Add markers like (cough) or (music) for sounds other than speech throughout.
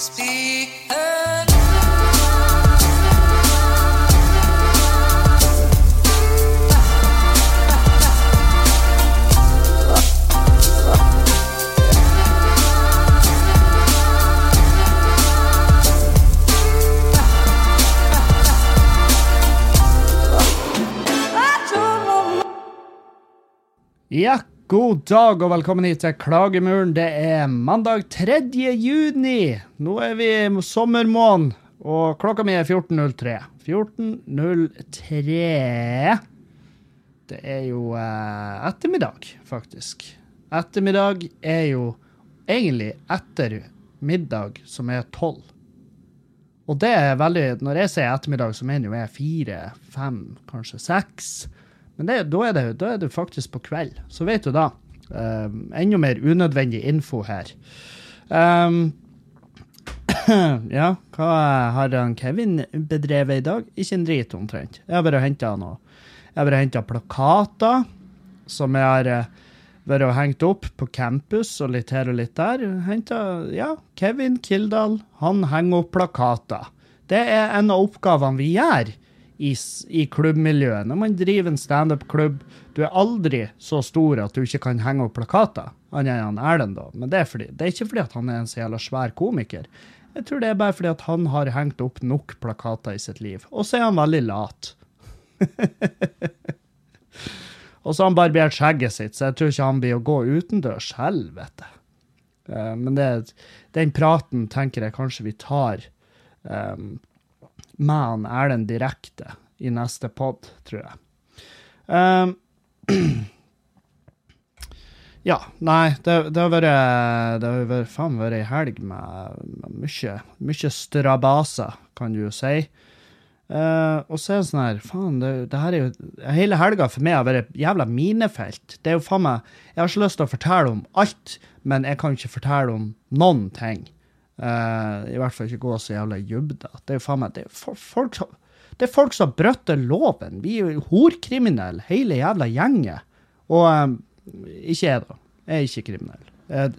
Speak the Ja, god dag og velkommen hit til Klagemuren. Det er mandag 3. juni. Nå er vi i sommermåneden, og klokka mi er 14.03. 14.03. Det er jo eh, ettermiddag, faktisk. Ettermiddag er jo egentlig etter middag, som er tolv. Og det er veldig Når jeg sier ettermiddag, så mener jeg fire, fem, kanskje seks. Men det, da, er det, da er det faktisk på kveld. Så vet du da. Um, enda mer unødvendig info her. Um, (clears throat) ja, hva har han Kevin bedrevet i dag? Ikke en drit, omtrent. Jeg har bare henta henta plakater som jeg har eh, vært og hengt opp på campus og litt her og litt der. Hentet, ja, Kevin Kildahl, han henger opp plakater. Det er en av oppgavene vi gjør i, i klubbmiljøet. Når man driver en standup-klubb, du er aldri så stor at du ikke kan henge opp plakater. Er han Erlend, da. Men det er, fordi, det er ikke fordi at han er en så jævla svær komiker. Jeg tror det er bare fordi at han har hengt opp nok plakater i sitt liv. Og så er han veldig lat. (laughs) Og så har han barbert skjegget sitt, så jeg tror ikke han blir å gå utendørs. Helvete. Eh, men det, den praten tenker jeg kanskje vi tar um, med Erlend direkte i neste pod, tror jeg. Um, (clears throat) ja, nei, det, det har vært Det har vært, faen vært ei helg med, med mye, mye strabaser, kan du jo si. Uh, og så er det sånn her, faen, det, det her er jo Hele helga for meg har vært et jævla minefelt. Det er jo faen meg Jeg har ikke lyst til å fortelle om alt, men jeg kan ikke fortelle om noen ting. Eh, I hvert fall ikke gå så jævla i dybda. Det er jo faen meg Det er folk som det er folk som brøtter loven. Vi er horkriminelle, hele jævla gjengen. Og um, ikke jeg, da. Jeg er ikke kriminell. Jeg,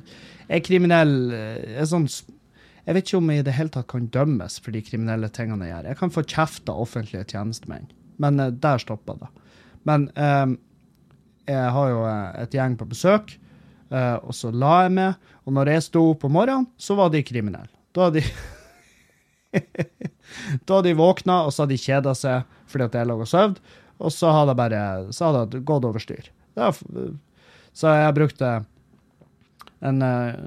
jeg er kriminell eh, jeg er sånn Jeg vet ikke om jeg i det hele tatt kan dømmes for de kriminelle tingene jeg gjør. Jeg kan få kjeft av offentlige tjenestemenn, men uh, der stopper det. Men um, jeg har jo et gjeng på besøk, og så la jeg meg. Og når jeg sto opp om morgenen, så var de kriminelle. Da de (laughs) Da de våkna, og så hadde de kjeda seg fordi at jeg lå og sov, og så hadde jeg bare så hadde jeg gått over styr. Så jeg brukte en, eh,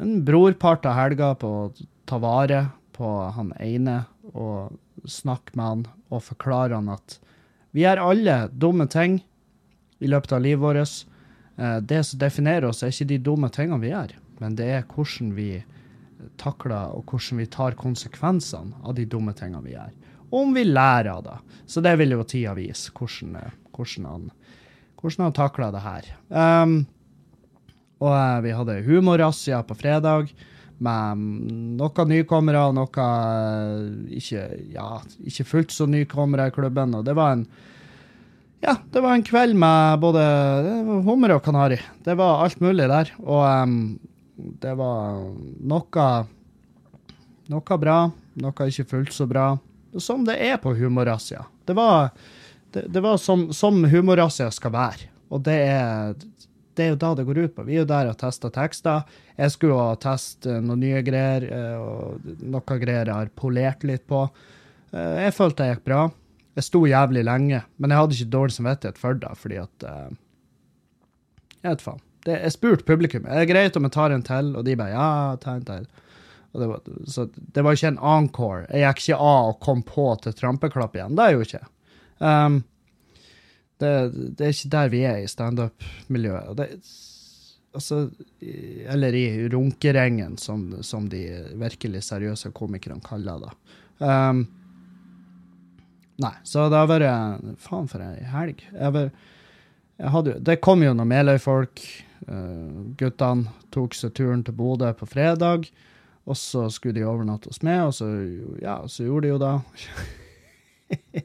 en brorpart av helga på å ta vare på han ene og snakke med han og forklare han at vi gjør alle dumme ting i løpet av livet vårt. Eh, Det som definerer oss, er ikke de dumme tingene vi gjør, men det er hvordan vi takler og hvordan vi tar konsekvensene av de dumme tingene vi gjør. Om vi lærer av det. Så det vil jo tida vise, hvordan, eh, hvordan han, hvordan han takler det her. Um, og eh, vi hadde humorrazzia på fredag med noen nykommere og noe eh, ikke, ja, ikke fullt så nykommere i klubben. Og det var en ja, det var en kveld med både hummer og kanari. Det var alt mulig der. Og um, det var noe, noe bra, noe ikke fullt så bra. Som det er på humorrazzia. Det var, det, det var som, som humorrazzia skal være. Og det er, det er jo da det går ut på. Vi er jo der og tester tekster. Jeg skulle jo teste noen nye greier, eh, og noe greier jeg har polert litt på. Eh, Jeg følte det gikk bra. Jeg sto jævlig lenge, men jeg hadde ikke dårlig samvittighet for det, fordi at uh, Jeg vet faen. Det, jeg spurte publikum er det greit om jeg tar en til, og de bare ja, ta en til. Det var, så det var ikke en encore. Jeg gikk ikke av og kom på til trampeklapp igjen. Det er jo ikke. Um, det, det er ikke der vi er i standup-miljøet. Altså, eller i runkerengen, som, som de virkelig seriøse komikerne kaller det. Um, nei, så det har vært Faen, for ei helg. Jeg var, jeg hadde, det kom jo noen Meløy-folk. Uh, guttene tok seg turen til Bodø på fredag. Og så skulle de overnatte hos meg, og så, ja, så gjorde de jo det. (laughs)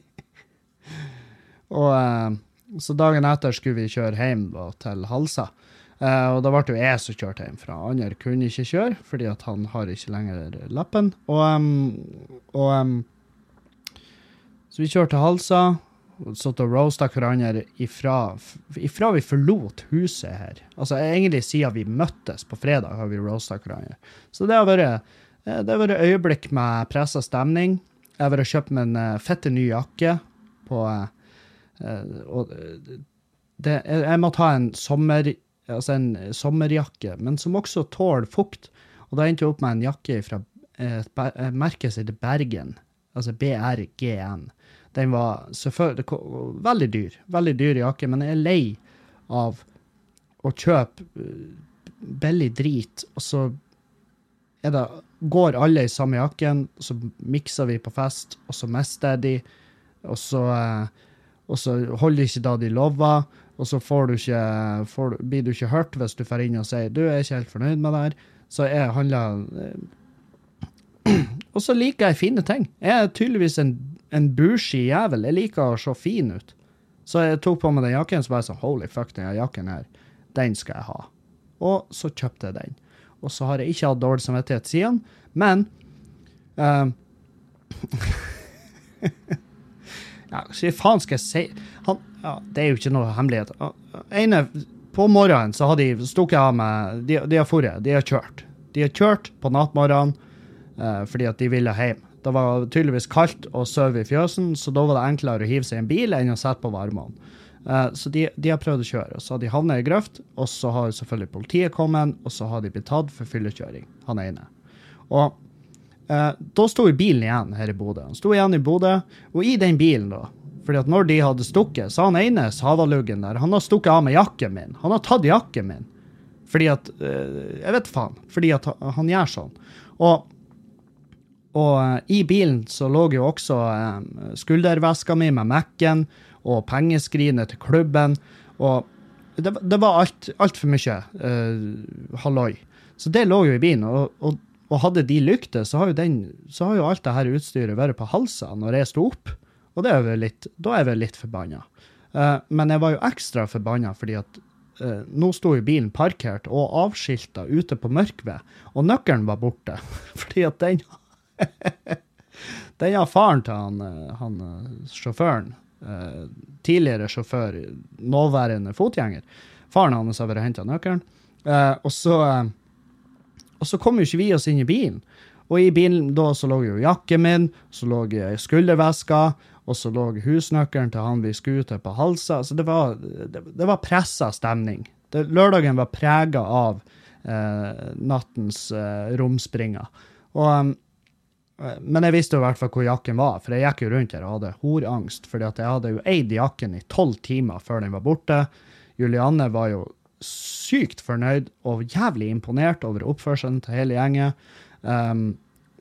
og uh, Så dagen etter skulle vi kjøre hjem da, til Halsa. Uh, og da ble det jo jeg som kjørte hjem, fra andre kunne ikke kjøre, fordi at han har ikke lenger lappen. Og, um, og em, Så vi kjørte til Halsa, satt og roasta hverandre ifra, ifra vi forlot huset her. Altså egentlig siden vi møttes på fredag, har vi roasta hverandre. Så det har vært, eh, det har vært øyeblikk med pressa stemning. Jeg har vært og kjøpt meg en eh, fette ny jakke på eh, og det, jeg, må ta en sommer altså en sommerjakke, men som også tåler fukt. Og da endte jeg opp med en jakke fra et merke som heter Bergen, altså BRGN. Den var veldig dyr, veldig dyr jakke, men jeg er lei av å kjøpe eh, billig drit, og så det, går alle i samme jakken, og så mikser vi på fest, og så mister de, og så, eh, og så holder ikke da de lover, og så får du ikke, får, blir du ikke hørt hvis du får inn og sier du er ikke helt fornøyd med det her. Så jeg handler eh, (clears throat) Og så liker jeg fine ting. Jeg er tydeligvis en, en bushy jævel. Jeg liker å se fin ut. Så jeg tok på meg den jakken, så bare sånn Holy fuck, den jakken her, den skal jeg ha. Og så kjøpte jeg den. Og så har jeg ikke hatt dårlig samvittighet siden, men um, (laughs) Ja, hva faen skal jeg si? Han, ja, det er jo ikke noe hemmelighet. Ene, på morgenen så har de stukket av med De, de har dratt. de har kjørt. De har kjørt på nattmorgenen uh, fordi at de ville hjem. Det var tydeligvis kaldt og søv i fjøsen, så da var det enklere å hive seg i en bil enn å sette på varmene. Eh, så de, de har prøvd å kjøre, og så har de havnet i grøft, og så har selvfølgelig politiet kommet, og så har de blitt tatt for fyllekjøring, han ene. Og Eh, da sto bilen igjen her i Bodø. Han sto igjen i Bodø, og i den bilen, da fordi at når de hadde stukket, så han ene savaluggen der, han har stukket av med jakken min. Han har tatt jakken min. Fordi at eh, Jeg vet faen. Fordi at han gjør sånn. Og, og eh, i bilen så lå jo også eh, skulderveska mi med Mac-en og pengeskrinet til klubben. Og det, det var alt for mye uh, halloi. Så det lå jo i bilen. Og, og, og hadde de lykter, så har jo, så har jo alt det her utstyret vært på halsa når jeg sto opp. Og det er vel litt, da er jeg vel litt forbanna. Eh, men jeg var jo ekstra forbanna fordi at eh, nå sto jo bilen parkert og avskilta ute på Mørkved, og nøkkelen var borte. (laughs) fordi at den (laughs) Den har faren til han, eh, han eh, sjåføren, eh, tidligere sjåfør, nåværende fotgjenger, faren hans har vært og henta nøkkelen. Og så kom jo ikke vi oss inn i bilen. Og i bilen da så lå jo jakken min, så lå skulderveska, og så lå husnøkkelen til han vi skulle til på halsa. Så det var, det, det var pressa stemning. Det, lørdagen var prega av nattens romspringer. Og, men jeg visste jo i hvert fall hvor jakken var, for jeg gikk jo rundt her og hadde horangst. fordi at jeg hadde jo eid jakken i tolv timer før den var borte. Julianne var jo sykt fornøyd og jævlig imponert over oppførselen til hele gjengen. Um,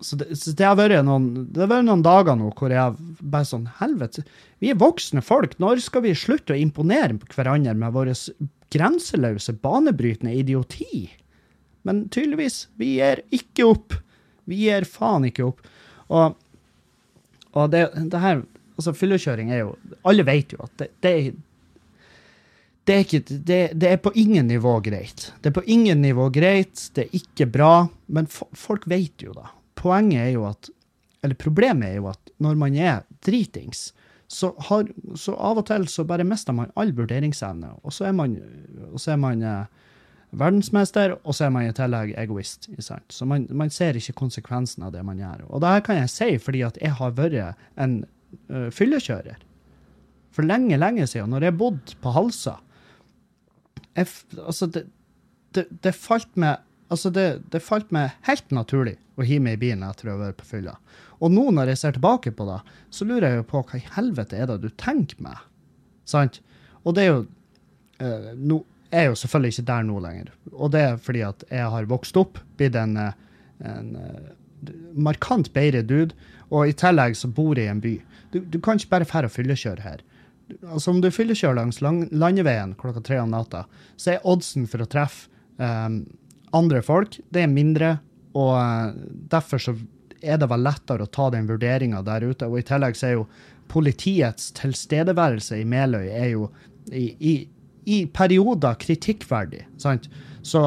så, det, så det har vært noen, det har vært noen dager nå hvor jeg bare sånn Helvete, vi er voksne folk. Når skal vi slutte å imponere hverandre med vår grenseløse, banebrytende idioti? Men tydeligvis, vi gir ikke opp. Vi gir faen ikke opp. Og, og det, det her Altså, fyllekjøring er jo Alle vet jo at det, det det er, ikke, det, er på ingen nivå greit. Det er på ingen nivå greit, det er ikke bra, men fo- folk vet jo da. Poenget er jo at, eller problemet er jo at når man er dritings, så, har, så av og til så bare mister man all vurderingsevne, og så er man, og så er man eh, verdensmester, og så er man i tillegg egoist. Så man, man ser ikke konsekvensen av det man gjør. Og det her kan jeg si fordi at jeg har vært en uh, fyllekjører. For lenge, lenge siden, når jeg bodde på Halsa, jeg, altså det, det, det falt meg Altså, det, det falt meg helt naturlig å hive meg i bilen etter å ha vært på fylla. Og nå når jeg ser tilbake på det, så lurer jeg jo på hva i helvete er det du tenker med? Sant? Og det er jo uh, nå, Er jo selvfølgelig ikke der nå lenger. Og det er fordi at jeg har vokst opp, blitt en, en eh, markant bedre dude, og i tillegg så bor jeg i en by. Du, du kan ikke bare fære og fyllekjøre her altså om du fyllekjører langs lang, landeveien klokka tre om natta, så er oddsen for å treffe um, andre folk, det er mindre, og uh, derfor så er det vel lettere å ta den vurderinga der ute. Og i tillegg så er jo politiets tilstedeværelse i Meløy er jo i, i, i perioder kritikkverdig, sant? Så,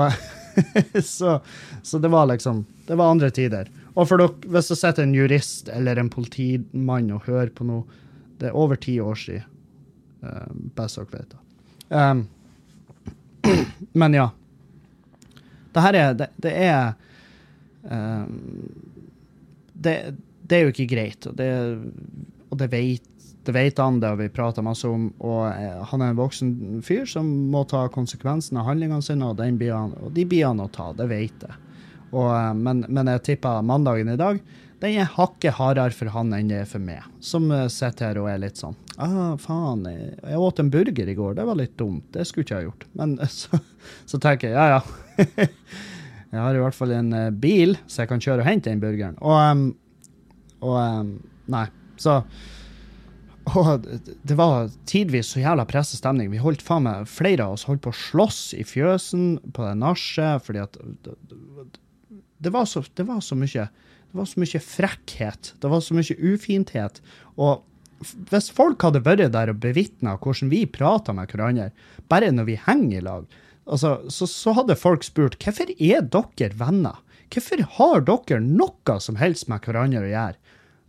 (laughs) så, så det var liksom Det var andre tider. Og for dere, hvis du sitter en jurist eller en politimann og hører på noe Det er over ti år siden. Uh, best dere vet. Um, (clears throat) men ja. Det her er Det, det er um, det, det, er jo ikke greit, og det, og det vet det vet han, det har vi prata masse om. Og eh, han er en voksen fyr som må ta konsekvensen av handlingene sine, og, han, og de blir han å ta, det vet jeg. Og, eh, men, men, jeg tipper mandagen i dag den er hakket hardere for han enn det er for meg, som uh, sitter her og er litt sånn ah, faen, jeg, jeg åt en burger i går, det var litt dumt, det skulle ikke jeg gjort. Men (laughs) så, så tenker jeg ja, ja. (laughs) jeg har i hvert fall en bil, så jeg kan kjøre og hente den burgeren. Og, og Nei. Så og det var tidvis så jævla pressestemning. Vi holdt faen meg, Flere av oss holdt på å slåss i fjøsen på det nachet fordi at det var, så, det var så mye det var så mye frekkhet. Det var så mye ufinthet. Og hvis folk hadde vært der og bevitna hvordan vi prata med hverandre, bare når vi henger i lag, altså, så, så, hadde folk spurt hvorfor er dere venner? Hvorfor har dere noe som helst med hverandre å gjøre?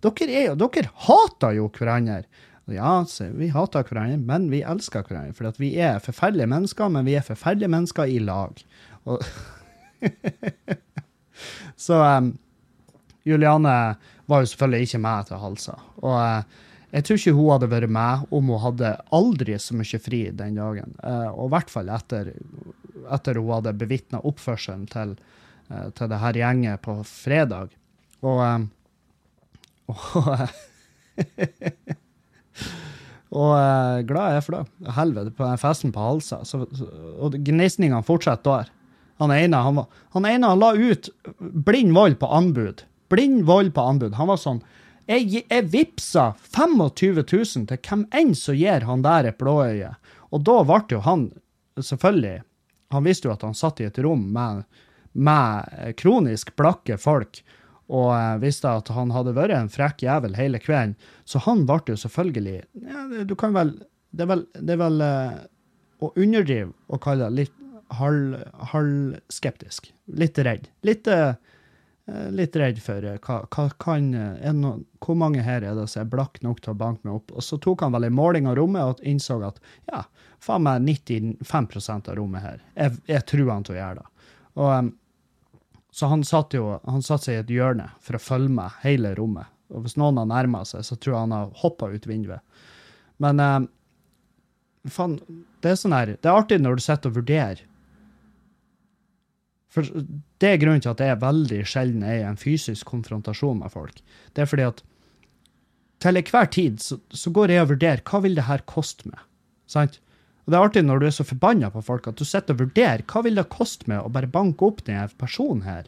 Dere, er, dere hater jo hverandre. Ja, vi hater hverandre, men vi elsker hverandre. For vi er forferdelige mennesker, men vi er forferdelige mennesker i lag. Og (laughs) Så um, Juliane var jo selvfølgelig ikke med til Halsa. Og uh, jeg tror ikke hun hadde vært med om hun hadde aldri så mye fri den dagen. Uh, og i hvert fall etter, etter hun hadde bevitna oppførselen til, uh, til det her gjenget på fredag. Og, og (laughs) Og uh, glad jeg er for det. Helvete, på den festen på Halsa. Så, så, og gnisningene fortsetter der. Han ene han, var, han ene han la ut blind vold på anbud. Blind vold på anbud. Han var sånn Jeg, jeg vippsa 25 000 til hvem enn som gir han der et blåøye. Og da ble jo han selvfølgelig Han visste jo at han satt i et rom med, med kronisk blakke folk og visste at han hadde vært en frekk jævel hele kvelden. Så han ble jo selvfølgelig ja, Du kan vel Det er vel, det er vel uh, å underdrive å kalle det litt halvskeptisk. Halv litt redd. Litt, uh, litt redd for uh, hva, hva, kan no, Hvor mange her er det som er blakk nok til å banke meg opp? Og så tok han vel en måling av rommet og innså at ja, faen meg 95% av rommet her. Jeg, jeg tror han til å gjøre det. Og, um, så han satt jo han satt seg i et hjørne for å følge med hele rommet. Og hvis noen har nærma seg, så tror jeg han har hoppa ut vinduet. Men eh, faen, det er sånn her Det er artig når du sitter og vurderer for Det er grunnen til at er veldig sjelden er i en fysisk konfrontasjon med folk. Det er fordi at til enhver tid så, så, går jeg og vurderer hva vil det her koste meg. Sant? Og Det er artig når du er så forbanna på folk at du sitter og vurderer hva vil det koste meg å bare banke opp denne personen her.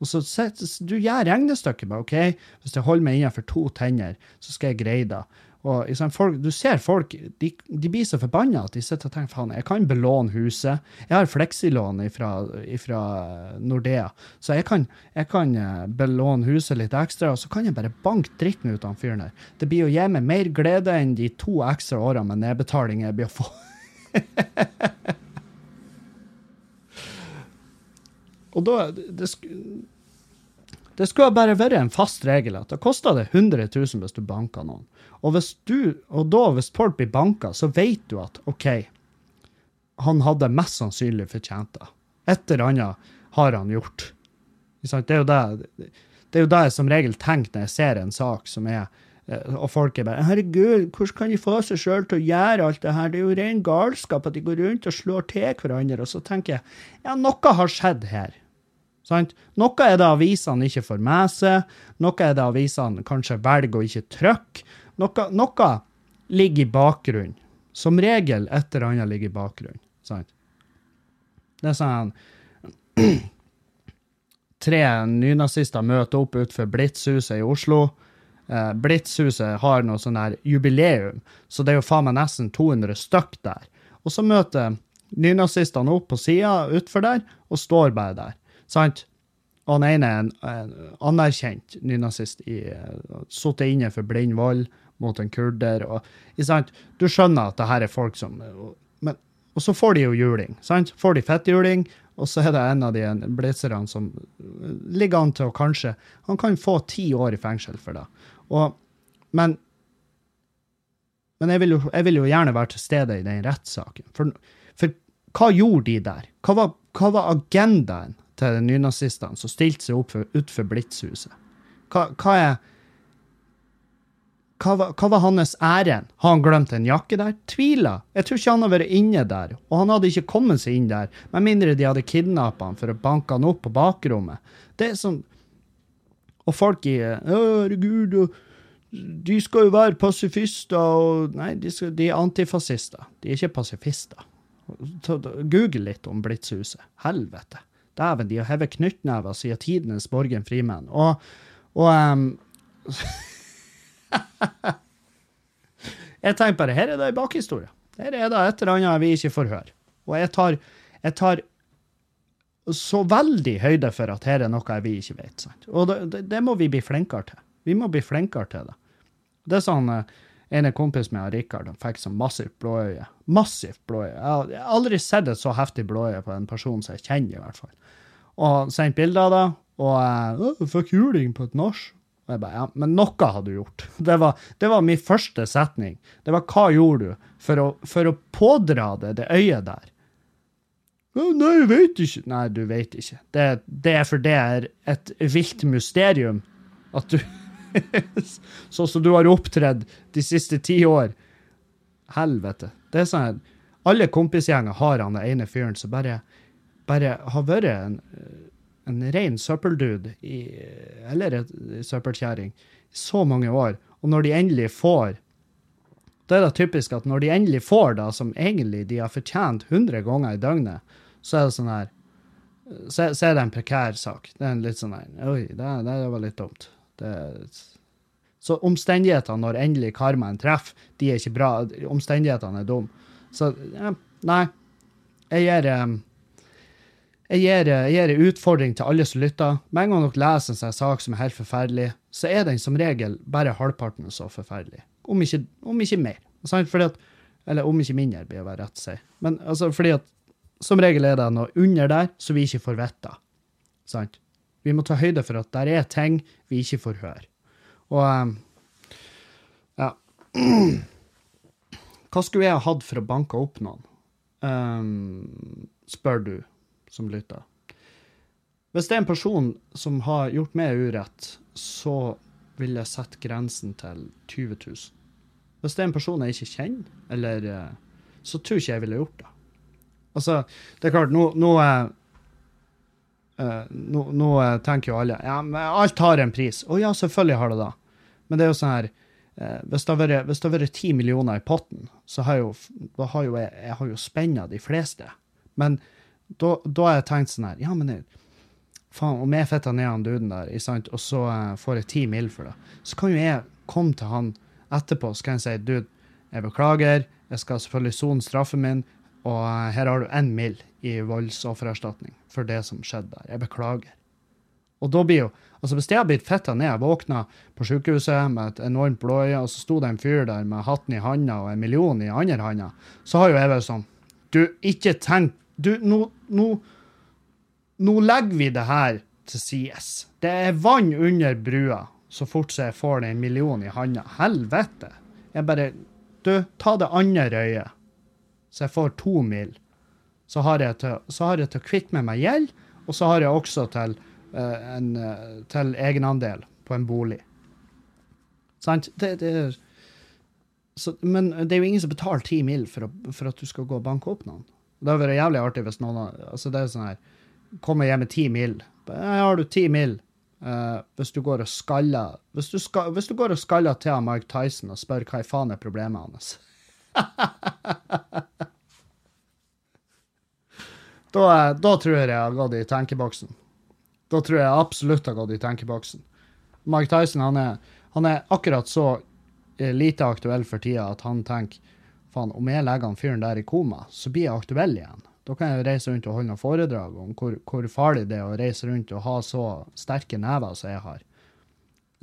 Og så set, Du gjør regnestykket med OK, hvis jeg holder meg innenfor to tenner, så skal jeg greie det. Og liksom, folk, Du ser folk de, de blir så forbanna at de sitter og tenker faen, jeg kan belåne huset. Jeg har fleksilån fra Nordea, så jeg kan, jeg kan, eh, belåne huset litt ekstra, og så kan jeg bare banke dritten ut av fyren der. Det blir å gi meg mer glede enn de to ekstra årene med nedbetaling jeg blir å få. (laughs) og da det, det skulle bare vært en fast regel at det koster det 100 000 hvis du banker noen. Og, hvis du, og da, hvis folk blir banka, så vet du at OK, han hadde mest sannsynlig fortjent det. Et eller annet har han gjort. Det er jo det, det er jo det jeg som regel tenker når jeg ser en sak som er eh, og folk er bare 'Herregud, hvordan kan de få seg sjøl til å gjøre alt det her?' Det er jo ren galskap at de går rundt og slår til hverandre. Og så tenker jeg ja, noe har skjedd her. Sant? Noe er det avisene ikke får med seg, noe er det avisene kanskje velger å ikke trykke, noe, noe ligger i bakgrunnen. Som regel et eller annet ligger i bakgrunnen. Sant? Det er sånn (clears throat) Tre nynazister møter opp utenfor Blitzhuset i Oslo. Eh, Blitzhuset har noe sånn her jubileum, så det er jo faen meg nesten 200 stykk der. Og så møter nynazistene opp på sida utfor der, og står bare der. Sant? Og han ene er en, en anerkjent nynazist, uh, sittet inne for blind vold mot en kurder. Og, Du skjønner at det her er folk som Men Og så får de jo juling. sant? Får de fettjuling, og så er det en av de blitzerne som eh, ligger an til å kanskje Han kan få ti år i fengsel for det. Og, men men jeg vil, jo, jeg vil jo gjerne være til stede i den rettssaken. For, for hva gjorde de der? Hva var, hva var agendaen til nynazistene som stilte seg opp for, utenfor Blitzhuset? Hva, hva er hva hva var hans ærend? Har han glemt en jakke der? Tviler. Jeg tror ikke han har vært inne der. Og han hadde ikke kommet seg inn der, med mindre de hadde kidnappa han for å banke han opp på bakrommet. Det er sånn Og folk i Herregud, de skal jo være pasifister og Nei, de, skal, de er antifascister. De er ikke pasifister. Google litt om Blitzhuset. Helvete. Dæven, de har hevet knyttnever siden tidenes Borgen Frimenn. Og, og um, (laughs) (laughs) Jeg tenker bare, her er det en bakhistorie. Her er det et eller annet vi ikke får høre. Og jeg tar, jeg tar så veldig høyde for at her er noe vi ikke vet. Sant? Og det, det, må vi bli flinkere til. Vi må bli flinkere til det. Det er sånn eh, ene kompis med Rikard han fikk sånn massivt blåøye. Massivt blåøye. Jeg har aldri sett et så heftig blåøye på en person som jeg kjenner, i hvert fall. Og sendte bilde av det, og jeg fikk juling på et nach. Og jeg bare, ja, Men noe hadde du gjort. Det var, det var min første setning. Det var hva gjorde du for å, for å pådra deg det øyet der? Nei, jeg vet ikke. Nei, du vet ikke. Det, det er for det er et vilt mysterium at du (laughs) Sånn som du har opptredd de siste ti år. Helvete. Det er sånn Alle kompisgjenger har han den ene fyren som bare, bare har vært en en ren søppeldude eller en søppelkjerring i så mange år, og når de endelig får Da er det typisk at når de endelig får det som egentlig de har fortjent 100 ganger i døgnet, så er det sånn her så, så er det en prekær sak. Det er en litt sånn her Oi, det, det var litt dumt. Det, så omstendighetene når endelig karmaen treffer, de er ikke bra. Omstendighetene er dumme. Så ja, nei. Jeg gir um, jeg gir, jeg gir en utfordring til alle som lytter. Med en gang dere leser en sånn sak som er helt forferdelig, så er den som regel bare halvparten så forferdelig. Om ikke, om ikke mer. At, eller om ikke mindre, blir det være rett å si. Men altså, fordi at som regel er det noe under der som vi ikke får vite. Sant? Vi må ta høyde for at der er ting vi ikke får høre. Og um, ja (clears throat) Hva skulle jeg ha hatt for å banke opp noen? Um, spør du som lytter. Hvis det er en person som har gjort meg urett, så vil jeg sette grensen til 20 000. Hvis det er en person jeg ikke kjenner, eller, eh, så tror ikke jeg ville gjort det. Altså, det er klart, nå, nå, uh, nå, nå tenker jo alle ja, men alt har en pris. Å ja, selvfølgelig har det det. Men det er jo sånn her Hvis det har vært ti millioner i potten, så har, jo, har jo jeg, jeg jo spenna de fleste. Men da, har jeg tenkt sånn her Ja, men faen, om jeg fitter ned han duden der, og så uh, får jeg ti mil for det, så kan jo jeg komme til han etterpå så kan jeg si dude, jeg beklager, jeg skal selvfølgelig sone straffen min, og uh, her har du én mil i voldsoffererstatning for det som skjedde der. Jeg beklager. Og da blir jo Altså, hvis jeg har blitt fetta ned, jeg våkna på sykehuset med et enormt blåøye, og så sto det en fyr der med hatten i handa og en million i andre handa, så har jo jeg vært sånn Du, ikke tenk du, nå, nå, nå legger vi det her til sides. Det er vann under brua så fort så jeg får en million i handa. Helvete! Jeg bare Du, ta det andre øyet, så jeg får to mil. Så har jeg til, har jeg til å kvitte med meg gjeld, og så har jeg også til, uh, en, uh, til egenandel på en bolig. Sant? Det, det så, men det er jo ingen som betaler ti mil for, å, for, at du skal gå og banke opp noen. Det hadde vært jævlig artig hvis noen altså det er sånn her, Kommer hjem med ti mil. Her har du ti mil. Uh, hvis du går og skaller hvis du, skal, hvis du går og skaller til Mike Tyson og spør hva i faen er problemet hans (laughs) da, da, tror jeg jeg har gått i tenkeboksen. Da tror jeg absolutt har gått i tenkeboksen. Mike Tyson han er, han er akkurat så eh, lite aktuell for tida at han tenker faen, om jeg legger han fyren der i koma, så blir jeg aktuell igjen. Da kan jeg reise rundt og holde noen foredrag om hvor, hvor, farlig det er å reise rundt og ha så sterke never som jeg har.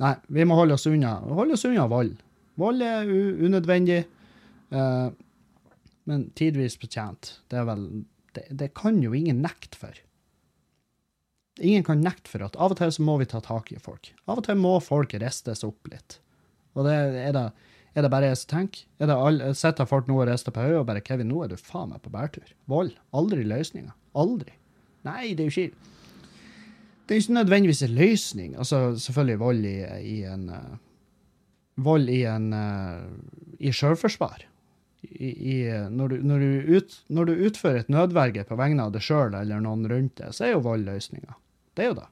Nei, vi må holde oss unna, holde oss unna vold. Vold er unødvendig. eh, men tidvis betjent. Det er vel det, det kan jo ingen nekte for. Ingen kan nekte for at av og til så må vi ta tak i folk. Av og til må folk ristes opp litt. Og det er det, er det bare jeg som tenker? Er Sitter folk nå og rister på hodet og bare 'Kevin, nå er du faen meg på bærtur'. Vold. Aldri løsninga. Aldri. Nei, det er jo ikke Det er ikke nødvendigvis en løsning. Altså, selvfølgelig vold i, i en uh, Vold i en uh, I sjølforsvar. I, i, når, du, når, du ut, når, du, utfører et nødverge på vegne av deg sjøl eller noen rundt deg, så er jo vold løsninga. Det er jo det.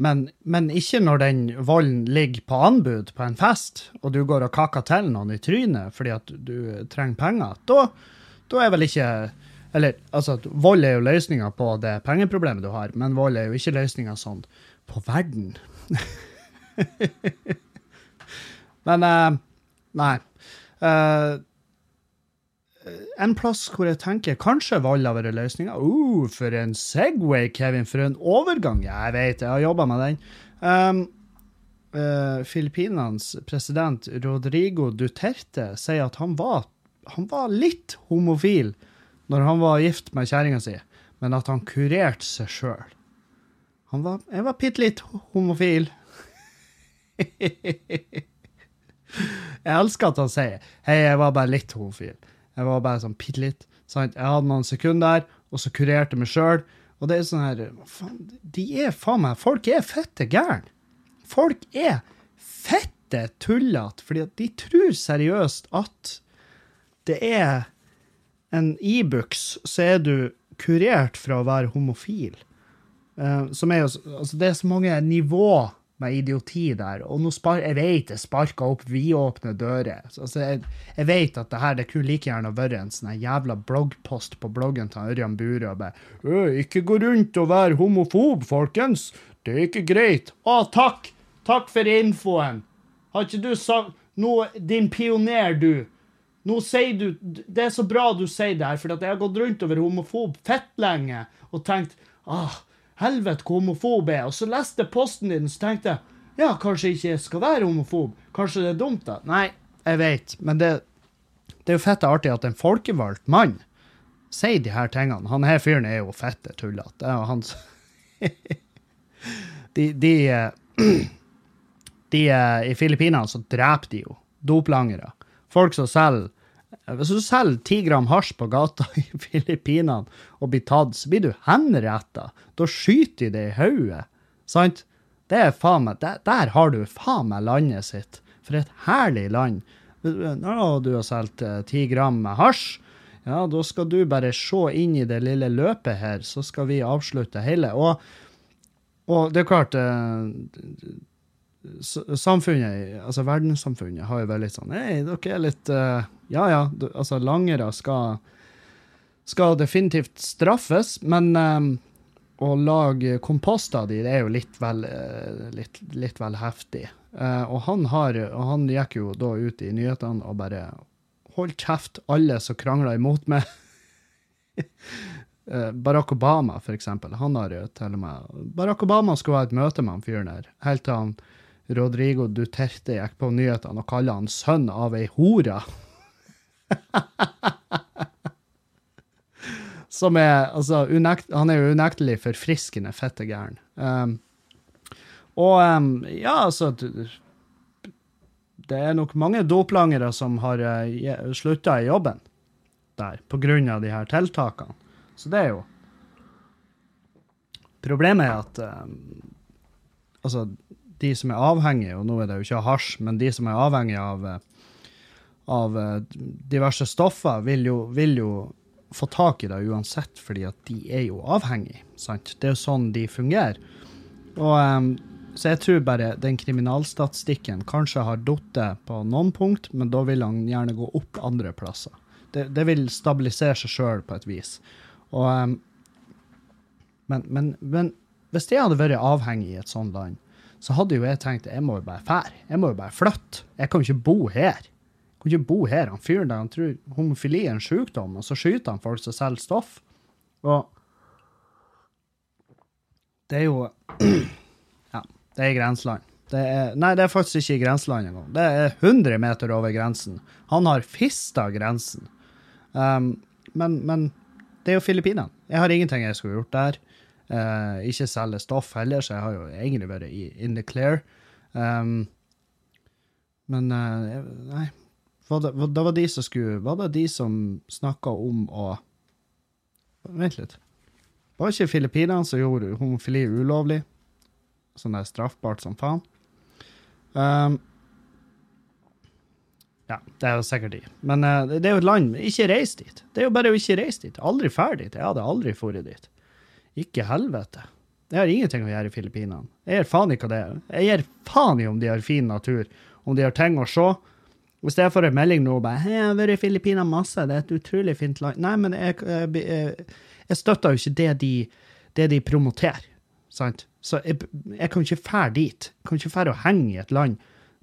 Men, men, ikke når den volden ligger på anbud på en fest, og du går og kaker til noen i trynet fordi at du trenger penger. Da, da er vel ikke Eller altså, vold er jo løsninga på det pengeproblemet du har, men vold er jo ikke løsninga sånn på verden. (laughs) men uh, Nei. Uh, en plass hvor jeg tenker kanskje valg av vært løsninga. Uh, for en Segway, Kevin. For en overgang. Jeg vet, jeg har jobba med den. Um, uh, Filippinenes president Rodrigo Duterte sier at han var, han var litt homofil når han var gift med kjerringa si, men at han kurerte seg sjøl. Han var, jeg var bitte litt homofil. (laughs) jeg elsker at han sier 'hei, jeg var bare litt homofil'. Jeg var bare sånn bitte litt. Jeg hadde noen sekunder der, og så kurerte meg sjøl. Og det er sånn her faen, De er faen meg Folk er fette gærne. Folk er fette tullete, fordi at de tror seriøst at det er en Ibux, e så er du kurert fra å være homofil. Uh, som er jo Altså, det er så mange nivåer med idioti der. Og nå spar, jeg vet jeg sparka opp vidåpne dører. Altså, jeg, jeg, vet at det her det kunne like gjerne vært en sånn jævla bloggpost på bloggen til Ørjan Burøe. bare, 'Ikke gå rundt og være homofob, folkens. Det er ikke greit.' Å, takk! Takk for infoen. Har ikke du sagt Nå, din pioner, du. Nå sier du Det er så bra du sier det her, for jeg har gått rundt og vært homofob fett lenge og tenkt ah, Helvete, hvor homofob jeg er. Og så leste jeg posten din, så tenkte jeg ja, kanskje ikke jeg skal være homofob. Kanskje det er dumt, da. Nei, jeg vet, men det, det er jo fette artig at en folkevalgt mann sier de her tingene. Han her fyren er jo fette tullete. Det er han (laughs) De, de, (clears throat) de I Filippinene så dreper de jo doplangere. Folk som selger hvis du selger ti gram hasj på gata i (laughs) Filippinene og blir tatt, så blir du henretta. Da skyter de deg i hodet. Sant? Det er faen meg, der, der, har du faen meg landet sitt. For et herlig land. Når du har solgt eh, ti gram med hasj, ja, da skal du bare se inn i det lille løpet her, så skal vi avslutte hele. Og, og det er klart eh, samfunnet, altså verdenssamfunnet, har jo vært litt sånn Hei, dere er litt uh, Ja ja, altså langere skal, skal definitivt straffes, men um, å lage kompost av de, det er jo litt vel, uh, litt, litt vel heftig. Uh, og han har, og han gikk jo da ut i nyhetene og bare Hold kjeft, alle som krangler imot meg. (laughs) Barack Obama, for eksempel, han har jo til og med Barack Obama skulle ha et møte med han fyren der, helt til han Rodrigo Duterte gikk på nyhetene og kalte han sønn av ei hore. (laughs) Som er altså unekt, Han er jo unektelig forfriskende fette gæren. Um, og um, ja, altså Det er nok mange doplangere som har uh, eh, slutta i jobben der på grunn av de her tiltakene. Så det er jo Problemet er at um, altså de som er avhengige, og nå er det jo ikke hasj, men de som er avhengige av, eh, av eh, diverse stoffer, vil jo, vil jo, få tak i det uansett, fordi at de er jo avhengige. Sant? Det er jo sånn de fungerer. Og, um, så jeg tror bare den kriminalstatistikken kanskje har falt på noen punkt, men da vil han gjerne gå opp andre plasser. Det, det vil stabilisere seg sjøl på et vis. Og, men, men, men hvis jeg hadde vært avhengig i et sånt land, så hadde jo jeg tenkt jeg må jo bare fære. Jeg må jo bare flytte. Jeg kan jo ikke bo her. Jeg kan ikke bo her. Han fyren der han tror homofili er en sykdom, og så skyter han folk som selger stoff. Og det er jo (clears throat) Ja, det er i grenseland. Det er, nei, det er faktisk ikke i grenseland engang. Det er 100 meter over grensen. Han har fista grensen. Um, men, men det er jo Filippinene. Jeg har ingenting jeg skulle gjort der. Eh, ikke selge stoff heller, så jeg har jo egentlig vært in the clear. Um, men eh, nei. Var det, det var de som skulle Var det de som snakka om å Vent litt. Var det ikke Filippinene som gjorde homofili ulovlig? Sånn der straffbart som faen? Um, ja, det er jo sikkert de. Men uh, det det er jo et land Ikke reis dit. Det er jo bare å ikke reise dit. Aldri ferdig dit. Jeg hadde aldri dratt dit. Ikke helvete. Jeg har ingenting å gjøre i Filippinene. Jeg gir faen ikke det. Jeg gir faen i om de har fin natur, om de har ting å se. Hvis jeg får en melding nå bare «Hei, 'Jeg har vært i Filippinene masse, det er et utrolig fint land' Nei, men jeg, jeg, jeg støtter jo ikke det de, det de promoterer. Sant? Så jeg, jeg kan ikke fære dit. Jeg kan ikke fære å henge i et land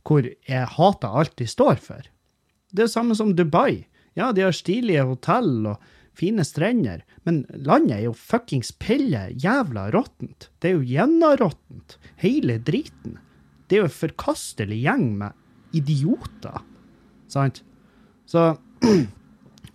hvor jeg hater alt de står for. Det er det samme som Dubai. Ja, de har stilige hotell og fine strender, men landet er jo fuckings pille jævla råttent. Det er jo gjennområttent, hele driten. Det er jo en forkastelig gjeng med idioter, sant? Så (clears throat)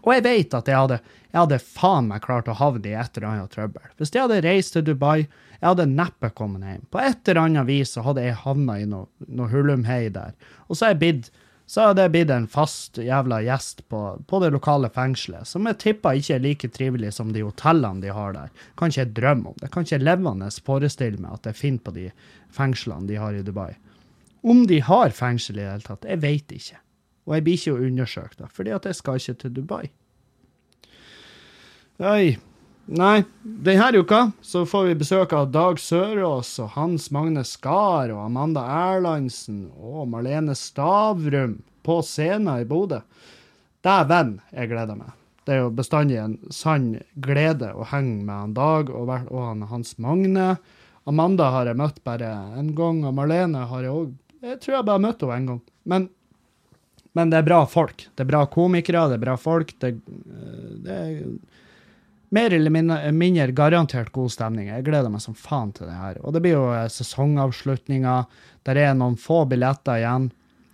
Og jeg vet at jeg hadde, jeg hadde faen meg klart å havne i et eller annet trøbbel. Hvis jeg hadde reist til Dubai, jeg hadde neppe kommet hjem. På et eller annet vis så hadde jeg havna i noe, noe hullumhei der. Og så har jeg blitt så har det blitt en fast jævla gjest på, på det lokale fengselet, som jeg tipper ikke er like trivelig som de hotellene de har der. Kan ikke jeg drømme om det. Kan ikke levende forestille meg at jeg finner på de fengslene de har i Dubai. Om de har fengsel i det hele tatt, jeg vet ikke. Og jeg blir ikke undersøkt, da, fordi at jeg skal ikke til Dubai. Oi. Nei, denne uka så får vi besøk av Dag Sørås og Hans Magne Skar og Amanda Erlandsen og Marlene Stavrum på scenen i Bodø. Dæven, jeg gleder meg. Det er jo bestandig en sann glede å henge med han Dag og, og han Hans Magne. Amanda har jeg møtt bare en gang, og Marlene har jeg òg Jeg tror jeg bare har møtt henne en gang. Men, men det er bra folk. Det er bra komikere, det er bra folk. Det, det er mer eller mindre, garantert god stemning. Jeg gleder meg som faen til det her. Og det blir jo eh, sesongavslutninger. Der er noen få billetter igjen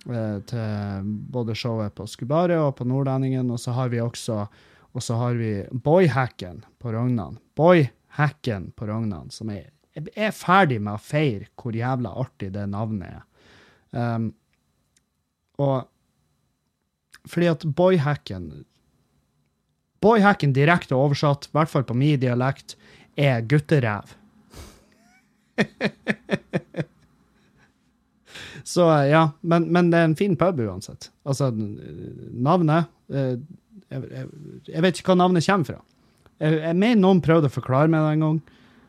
eh, til både showet på Skubare og på Nordlendingen. Og så har vi også og så har vi Boyhacken på Rognan. Boyhacken på Rognan, som er, er ferdig med å feire hvor jævla artig det navnet er. Um, og fordi at boyhacken Boyhacken direkte oversatt, i hvert fall på min dialekt, er gutteræv. (laughs) Så ja, men, men det er en fin pub uansett. Altså, navnet eh, jeg, jeg, jeg vet ikke hva navnet kommer fra. Jeg, jeg mener noen prøvde å forklare meg det en gang,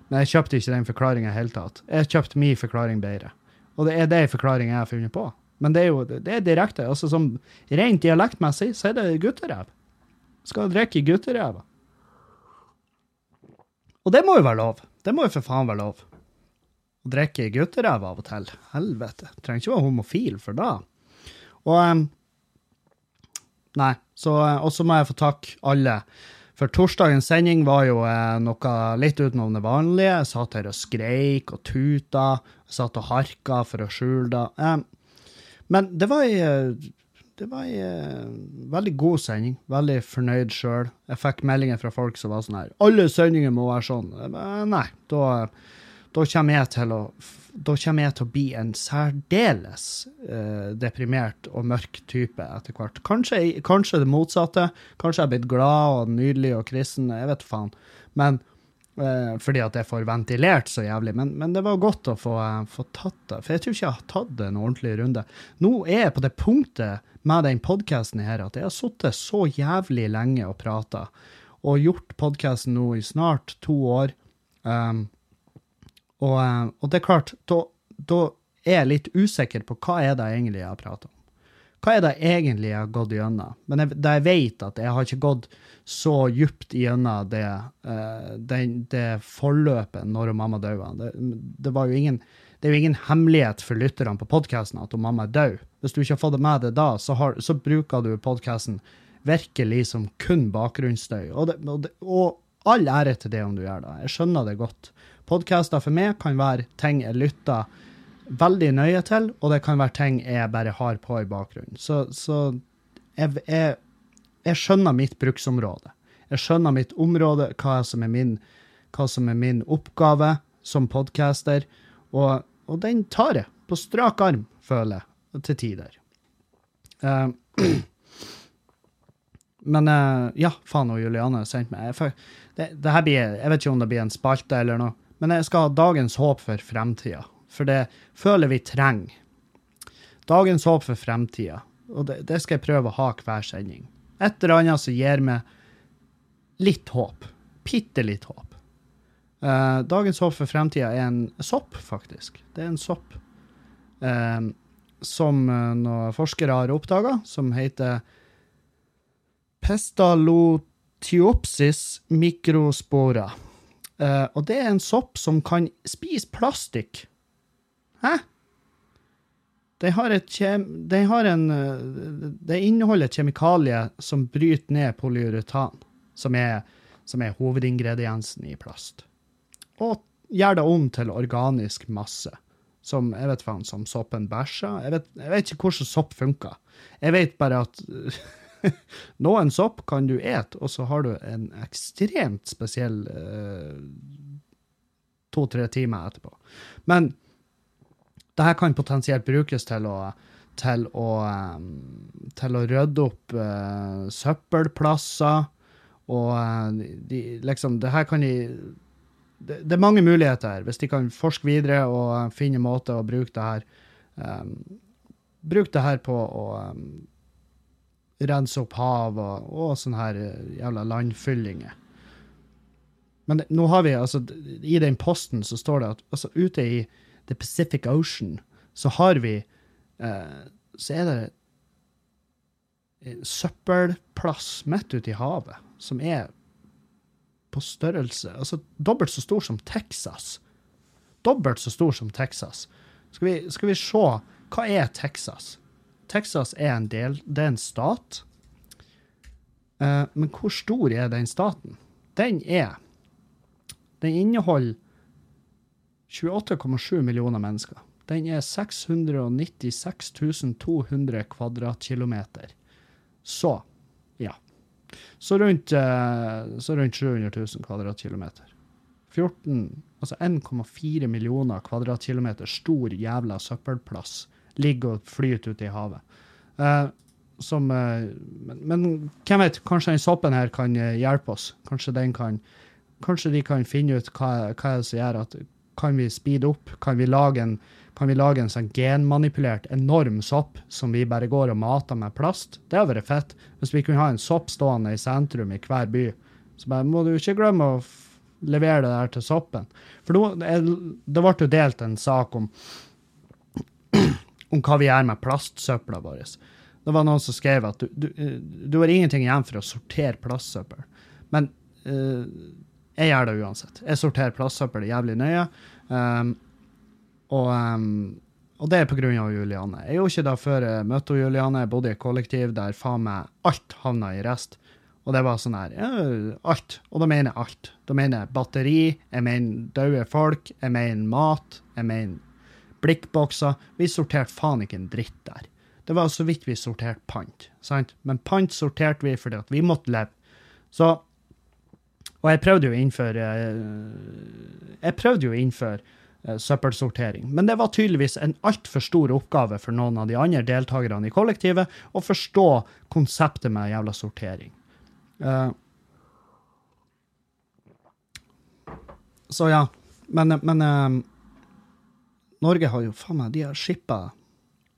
men jeg kjøpte ikke den forklaringa i hele tatt. Jeg kjøpte min forklaring bedre. Og det er det forklaringa jeg har funnet på. Men det er jo det er direkte. altså som Rent dialektmessig så er det gutteræv. Skal drikke i gutteræva. Og det må jo være lov. Det må jo for faen være lov. Å drikke i gutteræva av og til. Helvete. Trenger ikke være homofil for da. Og em, Nei. Så, eh, og så må jeg få takke alle. For torsdagens sending var jo eh, noe litt utenom det vanlige. Jeg satt her og skreik og tuta. Jeg satt og harka for å skjule det. Em, men det var ei eh, det var ei uh, veldig god sending. Veldig fornøyd sjøl. Jeg fikk meldinger fra folk som var sånn her 'Alle sendinger må være sånn.' Men Nei, da, da kommer jeg til å da kommer jeg til å bli en særdeles uh, deprimert og mørk type etter hvert. Kanskje, kanskje det motsatte. Kanskje jeg er blitt glad og nydelig og kristen. Jeg vet faen. Men eh, fordi at jeg får ventilert så jævlig. Men, men det var godt å få, eh, få tatt det. For jeg tror ikke jeg har tatt en ordentlig runde. Nå er jeg på det punktet med den podkasten her at jeg har sittet så jævlig lenge og prata, og gjort podkasten nå i snart to år. Um, og, eh, og det er klart, da, da er jeg litt usikker på hva er det egentlig jeg har prata om. Hva er det egentlig jeg har gått gjennom? Men jeg, det jeg vet at jeg har ikke gått så djupt gjennom det, uh, det, det forløpet når mamma døde. Det, det, var jo ingen, det er jo ingen hemmelighet for lytterne på podkasten at mamma er død. Hvis du ikke har fått det med deg da, så, har, så bruker du podkasten virkelig som kun bakgrunnsstøy. Og, det, og, det, og all ære til det om du gjør det. Jeg skjønner det godt. Podkaster for meg kan være ting jeg lytter veldig nøye til, og det kan være ting jeg bare har på i bakgrunnen. Så, så jeg, jeg, jeg skjønner mitt bruksområde. Jeg skjønner mitt område, hva som er min, som er min oppgave som podcaster, og, og den tar jeg på strak arm, føler jeg, til tider. Uh, (clears throat) men uh, ja, faen og Juliane har sendt meg. Jeg, det, det her blir, jeg vet ikke om det blir en spalte eller noe, men jeg skal ha dagens håp for fremtida. For det føler vi trenger. Dagens håp for fremtida. Og det, det skal jeg prøve å ha hver sending. Et eller annet som gir meg litt håp. Bitte litt håp. Uh, dagens håp for fremtida er en sopp, faktisk. Det er en sopp eh, som eh, noen forskere har oppdaga, som heter Pestalotiopsis microspora. Eh, og det er en sopp som kan spise plastikk. Hæ? De har. Den har en eh, Det inneholder et kjemikalie som bryter ned polyuretan, som er, som er hovedingrediensen i plast. Og gjør det om til organisk masse. Som jeg vet faen, som soppen bæsjer. Jeg vet, jeg vet ikke hvordan sopp funker. Jeg vet bare at (laughs) noen sopp kan du ete, og så har du en ekstremt spesiell eh, to-tre timer etterpå. Men det her kan potensielt brukes til å, til å, til å rydde opp eh, søppelplasser, og eh, de, liksom, det her kan de det, det er mange muligheter hvis de kan forske videre og eh, finne måter å bruke det her um, Bruke det her på å um, rense opp hav og, og sånne her jævla landfyllinger. Men det- nå har vi, altså, i den posten så står det at altså, ute i The Pacific Ocean så har vi uh, Så er det en søppelplass midt ute i havet som er på størrelse Altså dobbelt så stor som Texas. Dobbelt så stor som Texas. Skal vi, skal vi se Hva er Texas? Texas er en del Det er en stat. Uh, men hvor stor er den staten? Den er Den inneholder 28,7 millioner mennesker. Den er 696 200 kvadratkilometer. Så, ja. Så rundt, eh, så rundt 700 000 kvadratkilometer. 14, altså 1,4 millioner kvadratkilometer stor jævla søppelplass ligger og flyter ute i havet. Eh, som, eh, men, men hvem vet, kanskje den soppen her kan eh, hjelpe oss. Kanskje, kan, kanskje de kan finne ut hva, hva som gjør at kan vi speede opp? Kan vi lage en, kan vi lage en sånn genmanipulert enorm sopp som vi bare går og mater med plast? Det hadde vært fett. Hvis vi kunne ha en sopp stående i sentrum i hver by. Så bare må du ikke glemme å levere det der til soppen. For nå, det ble jo delt en sak om (clears throat) om hva vi gjør med plastsøpla vår. Det var noen som skrev at du har ingenting igjen for å sortere plastsøppel. Men uh, jeg gjør det uansett. Jeg sorterer plastsøppel jævlig nøye. Um, og, um, og det er av Juliane. Jeg gjorde ikke det før jeg møtte Juliane. Jeg bodde i et kollektiv der faen meg alt havna i rest. Og det var sånn her ja, Alt. Og da mener jeg alt. Da mener jeg batteri, jeg mener døde folk, jeg mener mat, jeg mener blikkbokser. Vi sorterte faen ikke en dritt der. Det var så vidt vi sorterte pant. sant? Men pant sorterte vi fordi at vi måtte leve. Så Og jeg prøvde jo å innføre eh, Jeg prøvde jo å innføre søppelsortering, men det var tydeligvis en altfor stor oppgave for noen av de andre deltakerne i kollektivet å forstå konseptet med jævla sortering. Eh, så ja. Men, men eh, Norge har jo faen meg De har skippa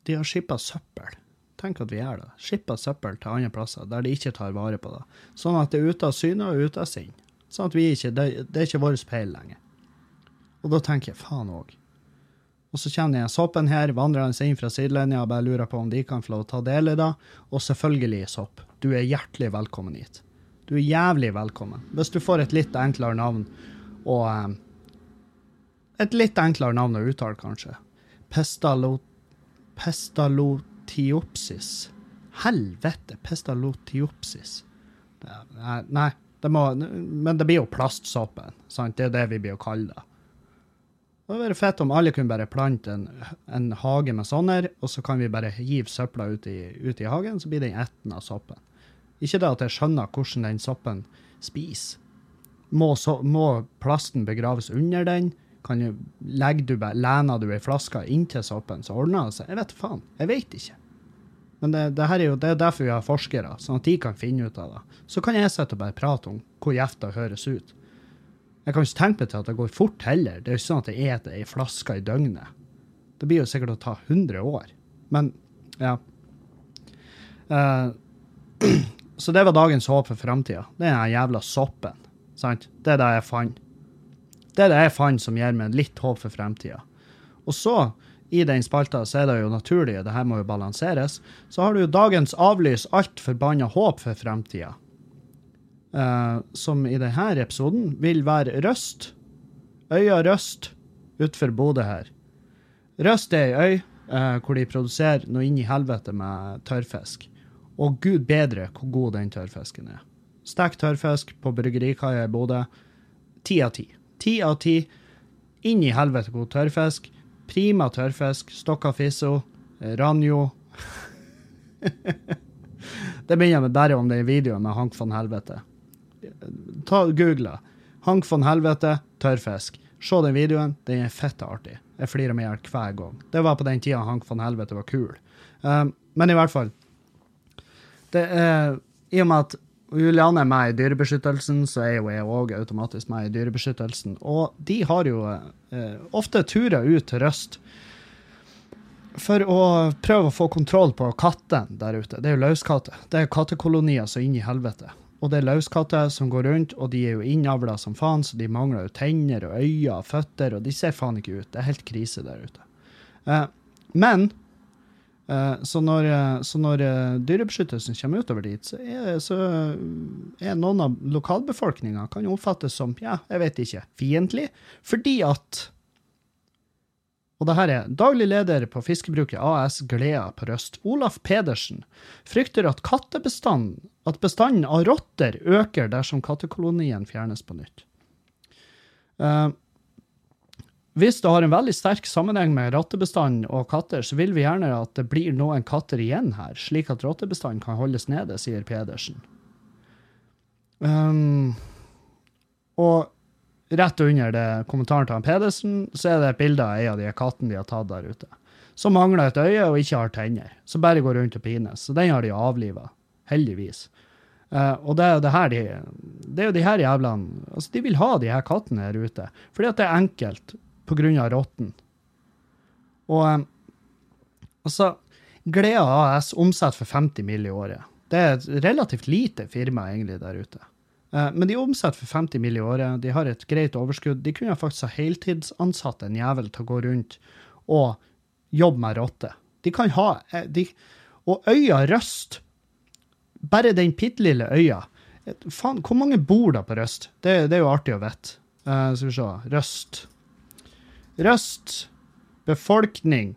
De har skippa søppel. Tenk at vi gjør det. Skippa søppel til andre plasser der de ikke tar vare på det. Sånn at det er ute av syne og ute av sinn. Sånn at vi ikke Det, det er ikke vår speil lenger. Og da tenker jeg faen òg. Og så kommer den soppen her, vandrer seg inn fra sidelinja og bare lurer på om de kan få lov til å ta del i det. Og selvfølgelig, sopp, du er hjertelig velkommen hit. Du er jævlig velkommen. Hvis du får et litt enklere navn og um, Et litt enklere navn å uttale, kanskje. Pestalo, pestalotiopsis. Helvete, pestalotiopsis. Nei, nei det må, men det blir jo plastsoppen. Sant? Det er det vi blir å kalle det. Det hadde vært fett om alle kunne bare plante en, en hage med sånne, og så kan vi bare hive søpla ut i, ut i hagen, så blir den etten av soppen. Ikke det at jeg skjønner hvordan den soppen spiser. Må, so, må plasten begraves under den? Kan du, du, lener du ei flaske inntil soppen, så ordner det seg? Jeg vet faen. Jeg vet ikke. Men det, det, her er jo, det er derfor vi har forskere, sånn at de kan finne ut av det. Så kan jeg sitte og bare prate om hvor gjevt høres ut. Jeg kan ikke tenke meg til at det går fort heller. Det er jo ikke sånn at jeg eter ei flaske i døgnet. Det blir jo sikkert å ta 100 år. Men ja. Uh, (clears throat) så det var dagens håp for framtida. Det er den jævla soppen. Sant? Det er det jeg fant. Det er det jeg fant som gir meg litt håp for fremtida. Og så, i den spalta, så er det jo naturlig, det her må jo balanseres, så har du jo dagens avlys alt forbanna håp for fremtida. Eh, som i denne episoden vil være Røst. Øya Røst utenfor Bodø her. Røst er ei øy uh, hvor de produserer noe inn i helvete med tørrfisk. Og gud bedre hvor god den tørrfisken er. Stekt tørrfisk på bryggerikaia i Bodø. Ti av ti. Ti av ti. Inn i helvete god tørrfisk. Prima tørrfisk. Stokka fisso. Ranjo. (laughs) det jeg med bare om den videoen med Hank von Helvete. Ta Google. Hank von Helvete, tørrfisk. Se den videoen. Den er fette artig. Jeg flirer meg i hver gang. Det var på den tida Hank von Helvete var kul. Um, men i hvert fall det er, I og med at Juliane er med i Dyrebeskyttelsen, så er jo jeg òg automatisk med i Dyrebeskyttelsen. Og de har jo eh, ofte turer ut til Røst for å prøve å få kontroll på kattene der ute. Det er jo løskatter. Det er kattekolonier så inn i helvete. Og det er løskatter som går rundt, og de er jo innavla som faen, så de mangler jo tenner og øyne og føtter, og de ser faen ikke ut. Det er helt krise der ute. Eh, men eh, så når, eh, så når eh, Dyrebeskyttelsen kommer utover dit, så er, så er noen av lokalbefolkninga kan oppfattes som, ja, jeg vet ikke, fiendtlig, fordi at og det her er daglig leder på Fiskebruket AS Glea på Røst, Olaf Pedersen, frykter at kattebestanden, at bestanden av rotter øker dersom kattekolonien fjernes på nytt. Uh, hvis det har en veldig sterk sammenheng med rottebestanden og katter, så vil vi gjerne at det blir noen katter igjen her, slik at rottebestanden kan holdes nede, sier Pedersen. Um, og rett under det kommentaren til han Pedersen, så er det et bilde av ei av de kattene de har tatt der ute. Som mangler et øye og ikke har tenner. Som bare går rundt og pines. Så den har de avliva. Heldigvis. Uh, og det er jo det her de Det er jo de her jævlene Altså, de vil ha de her kattene her ute. Fordi at det er enkelt av rotten. Og um, altså Gleda AS omsetter for 50 mill. i året. Det er et relativt lite firma egentlig der ute. Eh, Men de omsetter for 50 mill. i året. De har et greit overskudd. De kunne faktisk ha heltidsansatt en jævel til å gå rundt og jobbe med rotter. De kan ha eh, de, Og øya Røst, bare den bitte lille øya Faen, hvor mange bor da på Røst? Det, det er jo artig å vite. Uh, skal vi se. Røst. Røst. Befolkning.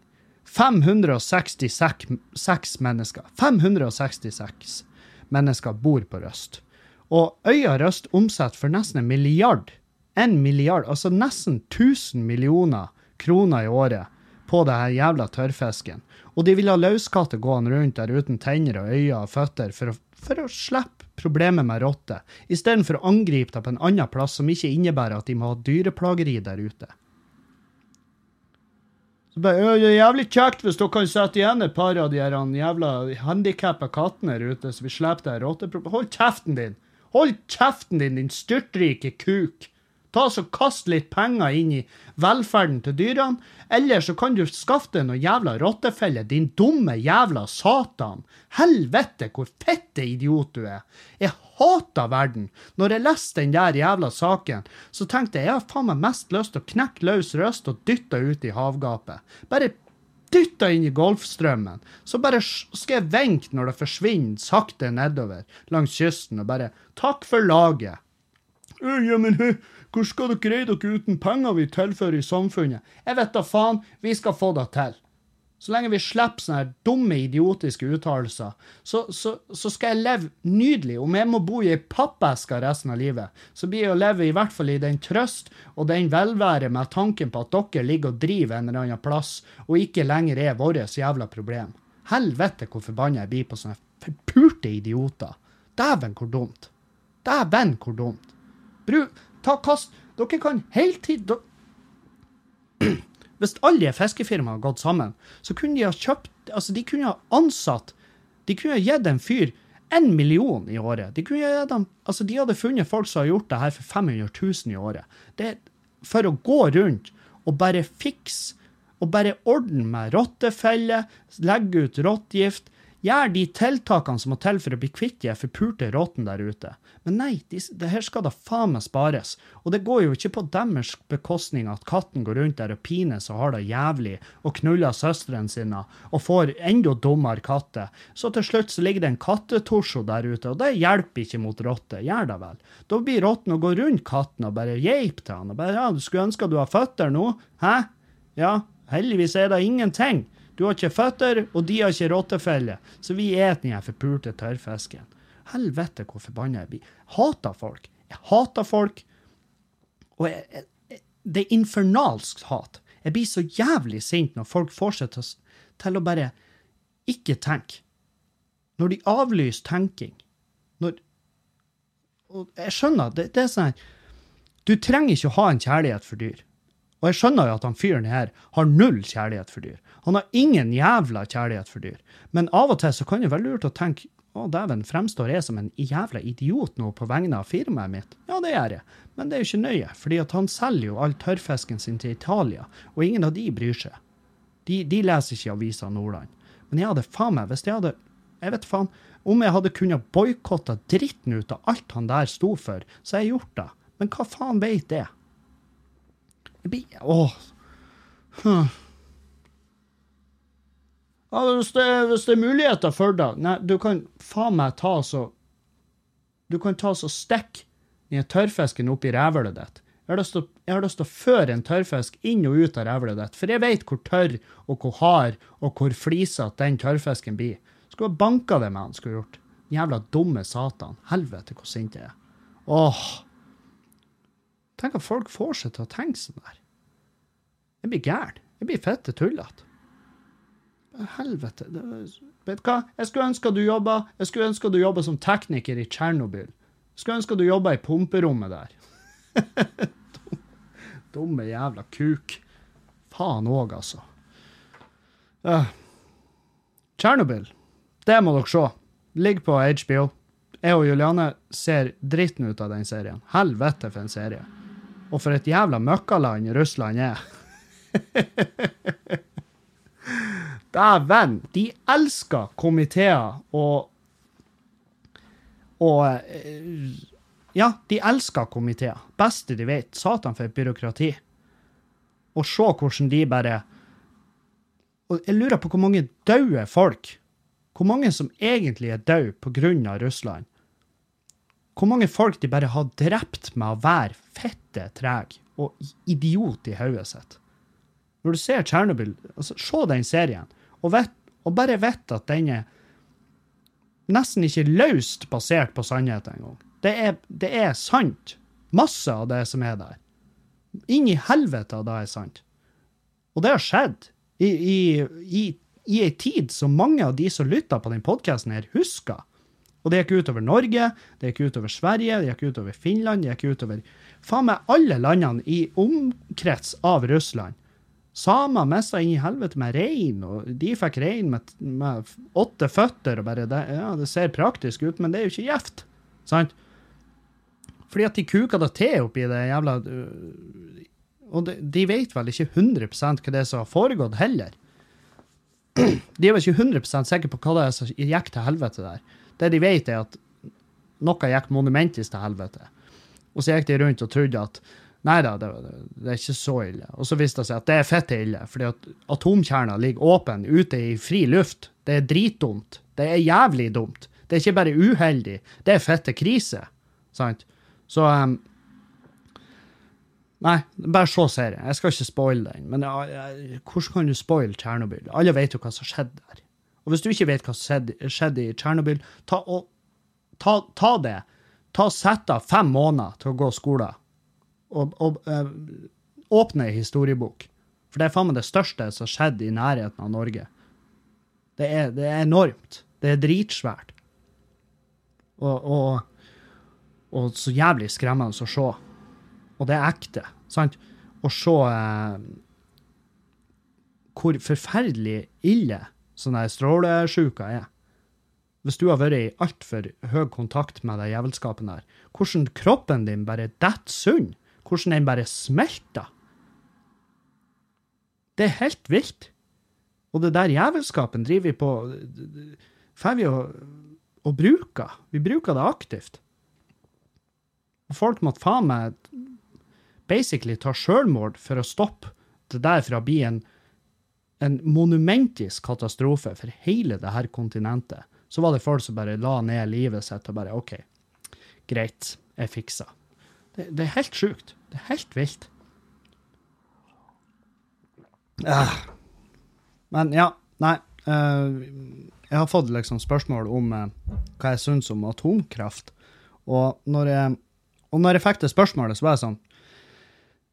566 mennesker. 566 mennesker bor på Røst. Og øya Røst omsetter for nesten en milliard. En milliard, altså nesten 1000 millioner kroner i året på det her jævla tørrfisken. Og de vil ha løskatter gående rundt der uten tenner og øyne og føtter for å, for å slippe problemet med rotter, istedenfor å angripe dem på en annen plass som ikke innebærer at de må ha dyreplageri der ute. Så bare, det er jævlig kjekt hvis dere kan sette igjen et par av de her jævla handikappa kattene her ute, så vi slipper det rotteproblemet. Hold kjeften din! Hold kjeften din, din styrtrike kuk! Ta så Kast litt penger inn i velferden til dyrene, eller så kan du skaffe deg noen jævla rottefelle, din dumme jævla satan! Helvete, hvor fette idiot du er! Jeg hater verden! Når jeg leste den der jævla saken, så tenkte jeg jeg har faen meg mest lyst til å knekke løs røst og dytte ut i havgapet. Bare dytta inn i Golfstrømmen. Så bare skal jeg vente når det forsvinner sakte nedover langs kysten, og bare takk for laget. «Øh, Ja, men hvor skal dere greie dere uten penger vi tilfører i samfunnet? Jeg vet da faen, vi skal få det til. Så lenge vi slipper sånne dumme, idiotiske uttalelser, så, så, så skal jeg leve nydelig. Om jeg må bo i ei pappeske resten av livet, så blir jeg å leve i hvert fall i den trøst og den velvære med tanken på at dere ligger og driver en eller annen plass, og ikke lenger er vårt jævla problem. Helvete hvor forbanna jeg blir på sånne forpulte idioter. Dæven, hvor dumt. Dæven, hvor dumt. Bru, ta kast Dere kan hele tiden Hvis alle fiskefirmaene hadde gått sammen, så kunne de ha kjøpt Altså, de kunne ha ansatt De kunne ha gitt en fyr en million i året. De, kunne ha gitt dem, altså, de hadde funnet folk som har gjort det her for 500 000 i året. Det for å gå rundt og bare fikse og bare ordne med rottefeller, legge ut rottegift, Gjør de tiltakene som må til for å bli kvitt de forpulte råtene der ute. Men nei, de, det her skal da faen meg spares. Og det går jo ikke på deres bekostning at katten går rundt der og pines og har det jævlig og knuller søstrene sine og får enda dummere katter. Så til slutt så ligger det en kattetorso der ute, og det hjelper ikke mot rotter. Gjør det vel. Da blir rotten å gå rundt katten og bare geipe til han. og bare, ja, Du skulle ønske du har føtter nå? Hæ? Ja, heldigvis er det ingenting. Du har ikke føtter, og de har ikke rottefelle, så vi et den forpulte tørrfisken. Helvete, hvor forbanna jeg blir. Hater folk. Jeg hater folk. Og jeg, jeg, det er infernalsk hat. Jeg blir så jævlig sint når folk fortsetter til å bare ikke tenke. Når de avlyser tenking. Når Og jeg skjønner, det, det er sånn Du trenger ikke å ha en kjærlighet for dyr. Og jeg skjønner jo at han fyren her har null kjærlighet for dyr. Han har ingen jævla kjærlighet for dyr. Men av og til så kan det være lurt å tenke å dæven, fremstår jeg som en jævla idiot nå på vegne av firmaet mitt? Ja, det gjør jeg, men det er jo ikke nøye, fordi at han selger jo all tørrfisken sin til Italia, og ingen av de bryr seg. De, de leser ikke avisa Nordland. Men jeg hadde faen meg, hvis jeg hadde Jeg vet faen. Om jeg hadde kunnet boikotte dritten ut av alt han der sto for, så hadde jeg gjort det. Men hva faen veit? Jeg Åh. Hm. Ja, hvis, det, hvis det er muligheter for deg Nei, du kan faen meg ta så Du kan ta så stikk den tørrfisken opp i rævhølet ditt. Jeg har lyst til å føre en tørrfisk inn og ut av rævhølet ditt, for jeg vet hvor tørr og hvor hard og hvor flisete den tørrfisken blir. Skulle ha banka det med han, skulle gjort. Jævla dumme satan. Helvete, hvor sint jeg er. Åh. Tenk at folk får seg til å tenke sånn der. Jeg blir gæren. Jeg blir fitte tullete. Helvete. Vet du hva? Jeg skulle ønske du jobba Jeg skulle ønske du jobba som tekniker i Tsjernobyl. Skulle ønske du jobba i pumperommet der. (laughs) Dumme jævla kuk. Faen òg, altså. Tsjernobyl. Det må dere se. Ligger på HBO. Jeg og Juliane ser dritten ut av den serien. Helvete for en serie. Og for et jævla møkkaland Russland er. (laughs) Dæven! De elsker komiteer og Og eh, Ja, de elsker komiteer. Beste de vet. Satan for et byråkrati. Og se hvordan de bare Og jeg lurer på hvor mange døde folk Hvor mange som egentlig er døde pga. Russland. Hvor mange folk de bare har drept med å være fette treg og idiot i hodet sitt. Når du ser Tsjernobyl, altså, se den serien, og, vet, og bare vet at den er nesten ikke løst basert på sannheten engang. Det, det er sant. Masse av det som er der. Inn i helvete av det er sant. Og det har skjedd i, i, i, i ei tid som mange av de som lytter på den podkasten her, husker. Og det gikk utover Norge, det gikk utover Sverige, det gikk utover Finland, det gikk utover faen meg alle landene i omkrets av Russland. Samer mista inn i helvete med rein, og de fikk rein med, med, åtte føtter. og bare det, ja, det ser praktisk ut, men det er jo ikke gjevt. Sant? Fordi at de kuka da til oppi det jævla øh, Og de, de vet vel ikke 100% hva det er som har foregått, heller. (clears throat) De er vel ikke 100% sikre på hva det er som gikk til helvete der. Det de vet, er at noe gikk monumentisk til helvete. Og så gikk de rundt og trodde at Nei da, det, det, er ikke så ille. Og så viste det seg at det er fette ille, fordi at atomkjerna ligger åpen ute i fri luft. Det er dritdumt. Det er jævlig dumt. Det er ikke bare uheldig, det er fette krise. Sant? Så um, Nei, bare se serien. Jeg skal ikke spoile den. Men uh, hvordan kan du spoile Tsjernobyl? Alle vet jo hva som skjedde der. Og hvis du ikke vet hva som skjedde i Tsjernobyl, ta, ta, ta, det. Ta Sett av fem måneder til å gå skolen og, og øh, åpne ei historiebok. For det er faen meg det største som har skjedd i nærheten av Norge. Det er, det er, enormt. Det er dritsvært. Og, og, og så jævlig skremmende å se. Og det er ekte, sant? Å se eh, hvor forferdelig ille sånn der strålesjuka er. Hvis du har vært i altfor høy kontakt med det jævelskapen der, hvordan kroppen din bare detter sund, hvordan den bare smelter. Det er helt vilt. Og det der jævelskapen driver vi på Får vi å, å bruke. Vi bruker det aktivt. Og folk måtte faen meg basically ta sjølmord for å stoppe det der fra å bli en, en monumentisk katastrofe for hele det her kontinentet. Så var det folk som bare la ned livet sitt og bare OK, greit, jeg fiksa. Det, det er helt sjukt. Det er helt vilt. Ja. Men ja, nei. Uh, jeg har fått liksom spørsmål om uh, hva jeg syns om atomkraft. Og når, jeg, og når jeg fikk det spørsmålet, så var jeg sånn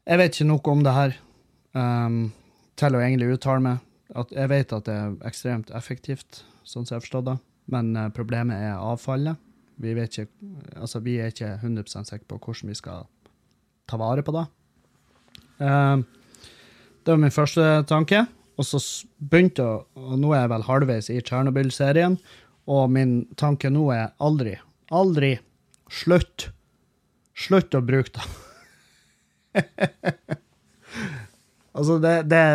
Jeg vet ikke noe om det her um, til å egentlig uttale meg. At jeg vet at det er ekstremt effektivt, sånn som jeg har forstått det. Men eh, problemet er avfallet. Vi, ikke, altså, vi er ikke 100 sikre på hvordan vi skal ta vare på det. Um, det var min første tanke. Og så begynte jeg, Og nå er jeg vel halvveis i Tsjernobyl-serien, og min tanke nå er aldri, aldri slutt. Slutt å bruke det. (laughs) altså, det, det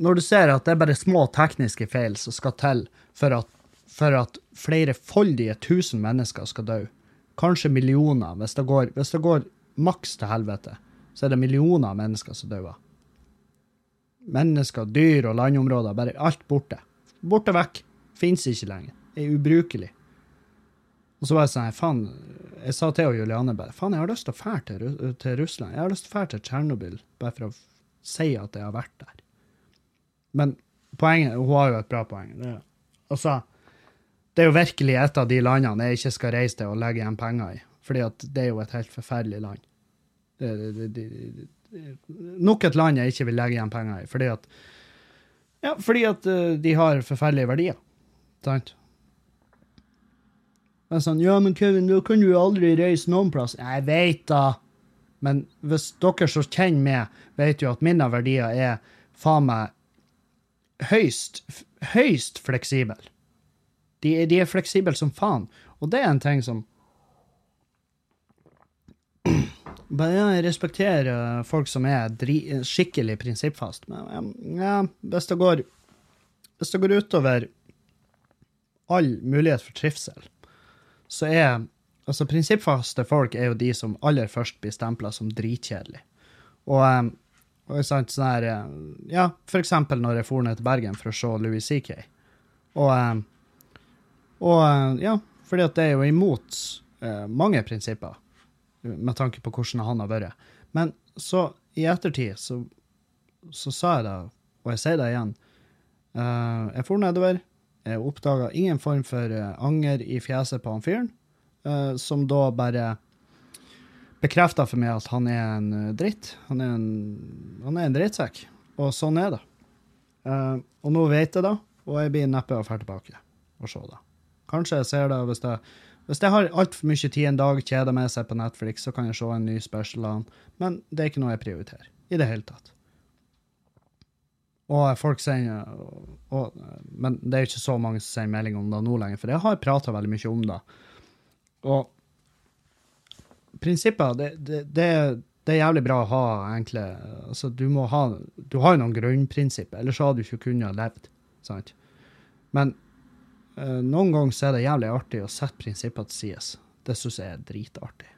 Når du ser at det er bare små tekniske feil som skal til for at, for at flerefoldige tusen mennesker skal dø, kanskje millioner, hvis det går, hvis det går maks til helvete, så er det millioner av mennesker som dør. Mennesker, dyr og landområder, bare alt borte. Borte vekk. Fins ikke lenger. Er ubrukelig. Og så var jeg sånn, faen, jeg sa til Juliane bare, faen, jeg har lyst til å fære til, til Russland. Jeg har lyst til å fære til Tsjernobyl, bare for å f- si at jeg har vært der. Men poenget, hun har jo et bra poeng. Det, altså, det er jo virkelig et av de landene jeg ikke skal reise til og legge igjen penger i. Fordi at det er jo et helt forferdelig land. Det, det, det, nok et land jeg ikke vil legge igjen penger i. Fordi at, ja, fordi at eh, de har forferdelige verdier. Sant? Men sånn, ja, men Kevin, da kan du jo aldri reise noen plass. Jeg vet da. Men hvis dere som kjenner meg, vet jo at mine verdier er faen meg høyst, høyst fleksible. De, de er fleksible som faen. Og det er en ting som (clears throat) Bare jeg respekterer folk som er dri skikkelig prinsippfast. Men ja, hvis det går Hvis det går utover all mulighet for trivsel, så er Altså, prinsippfaste folk er jo de som aller først blir stempla som dritkjedelig. Og, eh, og sånn her eh, Ja, for eksempel når jeg for ned til Bergen for å se Louis CK. Og, eh, og ja, fordi at det er jo imot mange prinsipper, med tanke på hvordan han har vært. Men så, i ettertid, så, så sa jeg det, og jeg sier det igjen. Jeg for nedover, jeg oppdaga ingen form for anger i fjeset på han fyren, eh, som da bare bekrefta for meg at han er en eh, dritt. Han er en, han er en drittsekk. Og sånn er det. Uh, og nå vet jeg det, og jeg blir neppe å dra tilbake og se det. Kanskje jeg ser det hvis jeg, hvis jeg har altfor mye tid en dag, kjeder meg seg på Netflix, så kan jeg se en ny special av han. Men det er ikke noe jeg prioriterer i det hele tatt. Og folk sier og, og, Men det er ikke så mange som sier melding om det nå lenger, for jeg har prata veldig mye om det. Og prinsipper, det, det, det, er jævlig bra å ha enkle altså Du må ha Du har jo noen grunnprinsipper, ellers hadde du ikke kunnet levd. Sant? Men eh, noen ganger så er det jævlig artig å sette prinsipper til side. Det syns jeg er dritartig.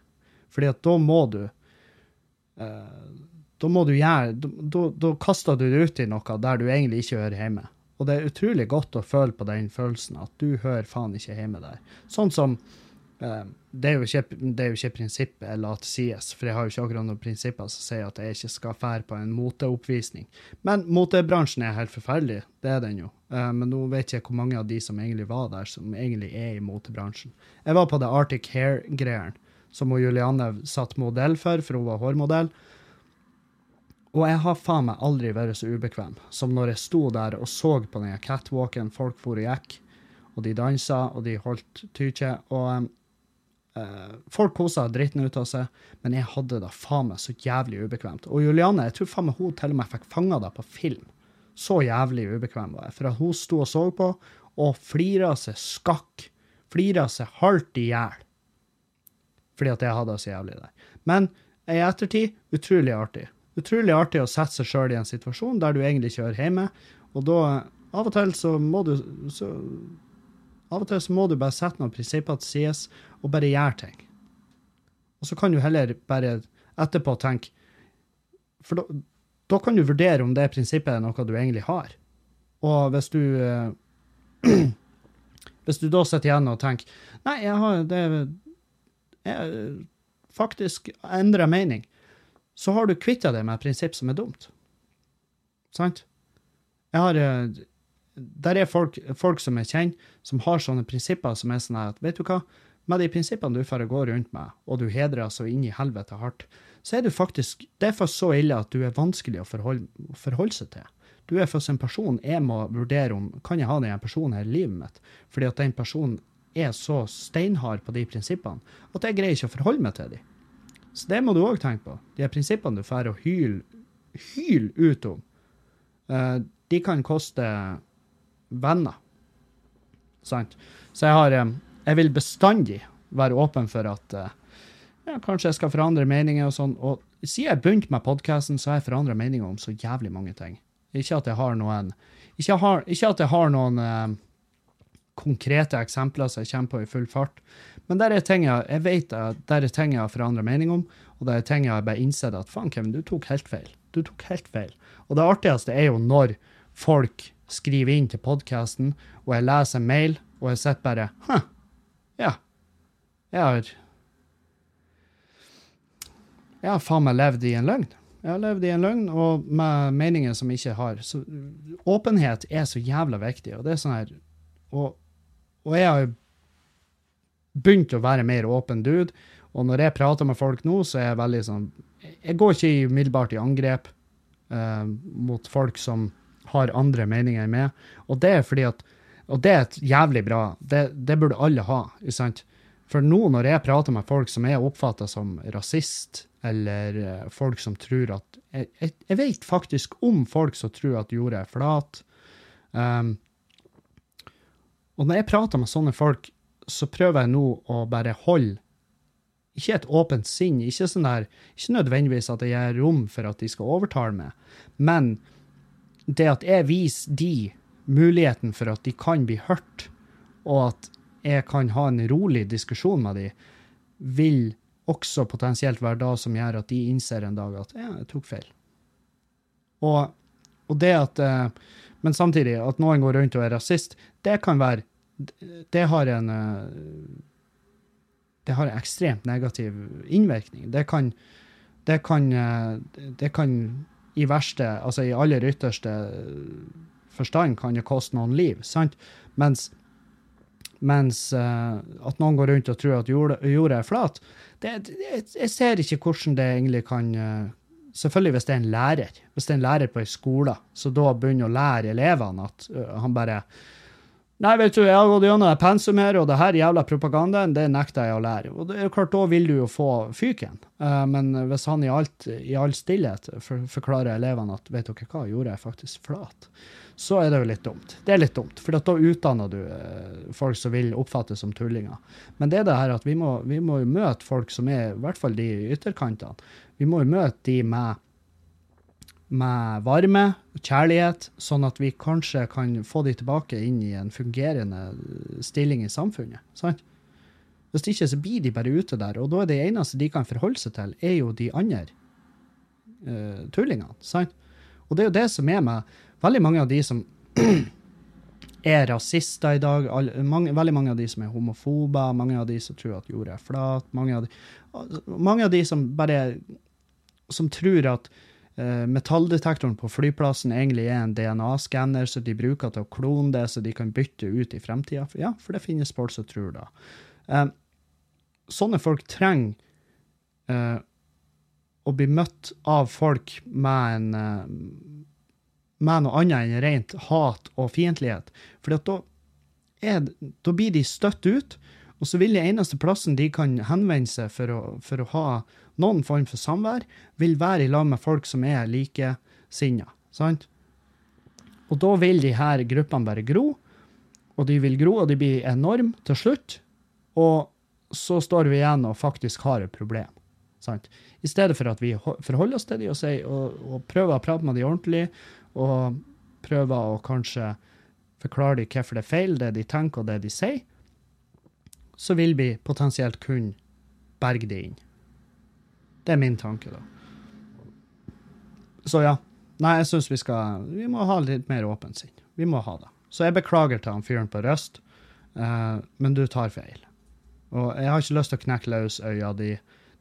Fordi at da må du eh, Da må du gjøre da, kaster du deg ut i noe der du egentlig ikke hører hjemme. Og det er utrolig godt å føle på den følelsen, at du hører faen ikke hjemme der. Sånn som det, er ikke, det er jo ikke prinsippet jeg la til sies, for jeg har jo ikke akkurat noen prinsipper som sier at jeg ikke skal fære på en moteoppvisning. Men motebransjen er helt forferdelig, det er den jo. Eh, men nå vet jeg hvor mange av de som egentlig var der, som egentlig er i motebransjen. Jeg var på det Arctic Hair-greiene, som hun Julianne satt modell for, for hun var hårmodell. Og jeg har faen meg aldri vært så ubekvem som når jeg sto der og så på den catwalken folk for og gikk, og de dansa, og de holdt tykje. Og eh, folk kosa dritten ut av seg, men jeg hadde det faen meg så jævlig ubekvemt. Og Juliane, jeg tror faen meg hun til og med fikk fanga det på film. Så jævlig ubekvem var jeg. For at hun sto og så på, og flira seg skakk. Flira seg halvt i hjel. Fordi at jeg hadde det så jævlig der. Men i ettertid, utrolig artig. Utrolig artig å sette seg sjøl i en situasjon der du egentlig ikke hører hjemme. Og da, av og til så må du så, Av og til så må du bare sette noen prinsipper til sides og bare gjøre ting. Og så kan du heller bare etterpå tenke For da, da kan du vurdere om det prinsippet er noe du egentlig har. Og hvis du eh, (clears throat) Hvis du da sitter igjen og tenker Nei, jeg har det jeg faktisk endrer mening, så har du kvitta deg med et prinsipp som er dumt. Sant? Jeg har eh, Der er folk, folk som jeg kjenner, som har sånne prinsipper som er sånn at Vet du hva? Med de prinsippene du får gå rundt med, og du hedrer så inn i helvete hardt, så er du faktisk Det er for så ille at du er vanskelig å forholde, forholde seg til. Du er faktisk en person jeg må vurdere om kan jeg ha den personen her i livet mitt, fordi at den personen er så steinhard på de prinsippene at jeg greier ikke å forholde meg til dem. Så det må du òg tenke på. De prinsippene du får å hyle hyl ut om, eh, de kan koste venner. Sant? Så jeg har eh, Jeg vil bestandig være åpen for at eh, ja, kanskje jeg skal forandre meninger og sånn. Og siden jeg begynte med podkasten, så har jeg forandra meninger om så jævlig mange ting. Ikke at jeg har noen Ikke, har, ikke at jeg har noen eh, konkrete eksempler som jeg kommer på i full fart, men der er ting jeg, jeg vet at der er ting jeg har forandra mening om, og der er ting jeg bare innsett at faen, Kevin, du tok helt feil. Du tok helt feil. Og det artigste er jo når folk skriver inn til podkasten, og jeg leser en mail, og jeg sitter bare Hm, ja. Jeg har Jeg har faen meg levd i en løgn. Jeg har levd i en løgn, og med meninger som jeg ikke har. Så åpenhet er så jævla viktig, og det er sånn her Og, og jeg har begynt å være mer åpen dude, og når jeg prater med folk nå, så er jeg veldig sånn Jeg går ikke umiddelbart i angrep uh, mot folk som har andre meninger meg, og det er fordi at Og det er et jævlig bra. Det, det burde alle ha, ikke sant? For nå når jeg prater med folk som jeg oppfatter som rasist, eller eh, folk som tror at Jeg, jeg, jeg vet faktisk om folk som tror at jorda er flat. Um, og når jeg prater med sånne folk, så prøver jeg nå å bare holde ikke et åpent sinn, ikke, sånn der, ikke nødvendigvis at jeg gir rom for at de skal overtale meg, men det at jeg viser de muligheten for at de kan bli hørt, og at jeg kan ha en rolig diskusjon med de, vil også potensielt være det som gjør at de innser en dag at ja, jeg tok feil. Og, og det at eh, Men samtidig, at noen går rundt og er rasist, det kan være Det har en eh, Det har en ekstremt negativ innvirkning. Det kan Det kan, eh, det kan i verste, altså i aller ytterste forstand kan det koste noen liv, sant? Mens, mens uh, at noen går rundt og tror at jorda, jorda er flat, det, det, jeg ser ikke hvordan det egentlig kan uh, Selvfølgelig hvis det er en lærer. Hvis det er en lærer på en skole, så da begynner å lære elevene at uh, han bare Nei, vet du, jeg har gått gjennom det pensumet, og det her jævla propagandaen, det nekter jeg å lære. Og det er jo klart, da vil du jo få fyken. Uh, men hvis han i, alt, i all stillhet for, forklarer elevene at vet dere hva, jorda er faktisk flat, så er det jo litt dumt. Det er litt dumt, for da utdanner du uh, folk som vil oppfattes som tullinger. Men det er det her at vi må, vi må jo møte folk som er, i hvert fall de ytterkantene, vi må jo møte de med med varme, og kjærlighet, sånn at vi kanskje kan få de tilbake inn i en fungerende stilling i samfunnet. sant? Hvis ikke så blir de bare ute der, og da er det eneste de kan forholde seg til, er jo de andre uh, tullingene. sant? Og det er jo det som er med veldig mange av de som (clears throat) er rasister i dag, alle, mange, veldig mange av de som er homofobe, mange av de som tror at jorda er flat, mange av de, mange av de som bare som tror at metalldetektoren på flyplassen egentlig er en DNA-skanner så de bruker til å klone det, så de kan bytte ut i fremtida. Ja, for det finnes folk som tror det. Uh, sånne folk trenger uh, å bli møtt av folk med en med noe annet enn rent hat og fiendtlighet. For da da blir de støtt ut. Og så vil det eneste plassen de kan henvende seg for å, for å ha noen form for samvær, vil være i lag med folk som er likesinna. Sant? Og da vil de her gruppene bare gro, og de vil gro, og de blir enorme til slutt. Og så står vi igjen og faktisk har et problem. Sant? I stedet for at vi forholder oss til dem og, og, og prøver å prate med dem ordentlig, og prøver å kanskje forklare dem hvorfor det er feil, det de tenker og det de sier, så vil vi potensielt kunne berge det inn. Det er min tanke, da. Så ja. Nei, jeg syns vi skal Vi må ha litt mer åpent sinn. Vi må ha det. Så jeg beklager til han fyren på Røst, uh, men du tar feil. Og jeg har ikke lyst til å knekke løs øya di.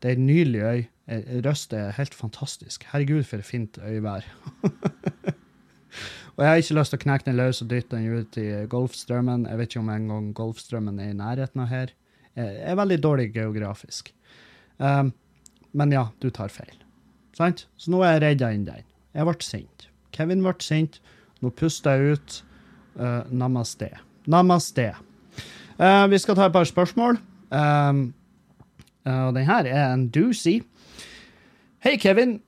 Det er en nydelig øy. Eh, Røst er helt fantastisk. Herregud, for et fint øyvær. (laughs) og jeg har ikke lyst til å knekke den løs og dytte den ut i Golfstrømmen. Jeg vet ikke om engang Golfstrømmen er i nærheten av her. Jeg er veldig dårlig geografisk. Um, men ja, du tar feil. Sant? Så nå er jeg redda inn den. Jeg ble sint. Kevin ble sint. Nå puster jeg ut. Uh, namaste. Namaste. Uh, vi skal ta et par spørsmål. Um, og den her er en doozy. Hei, Kevin.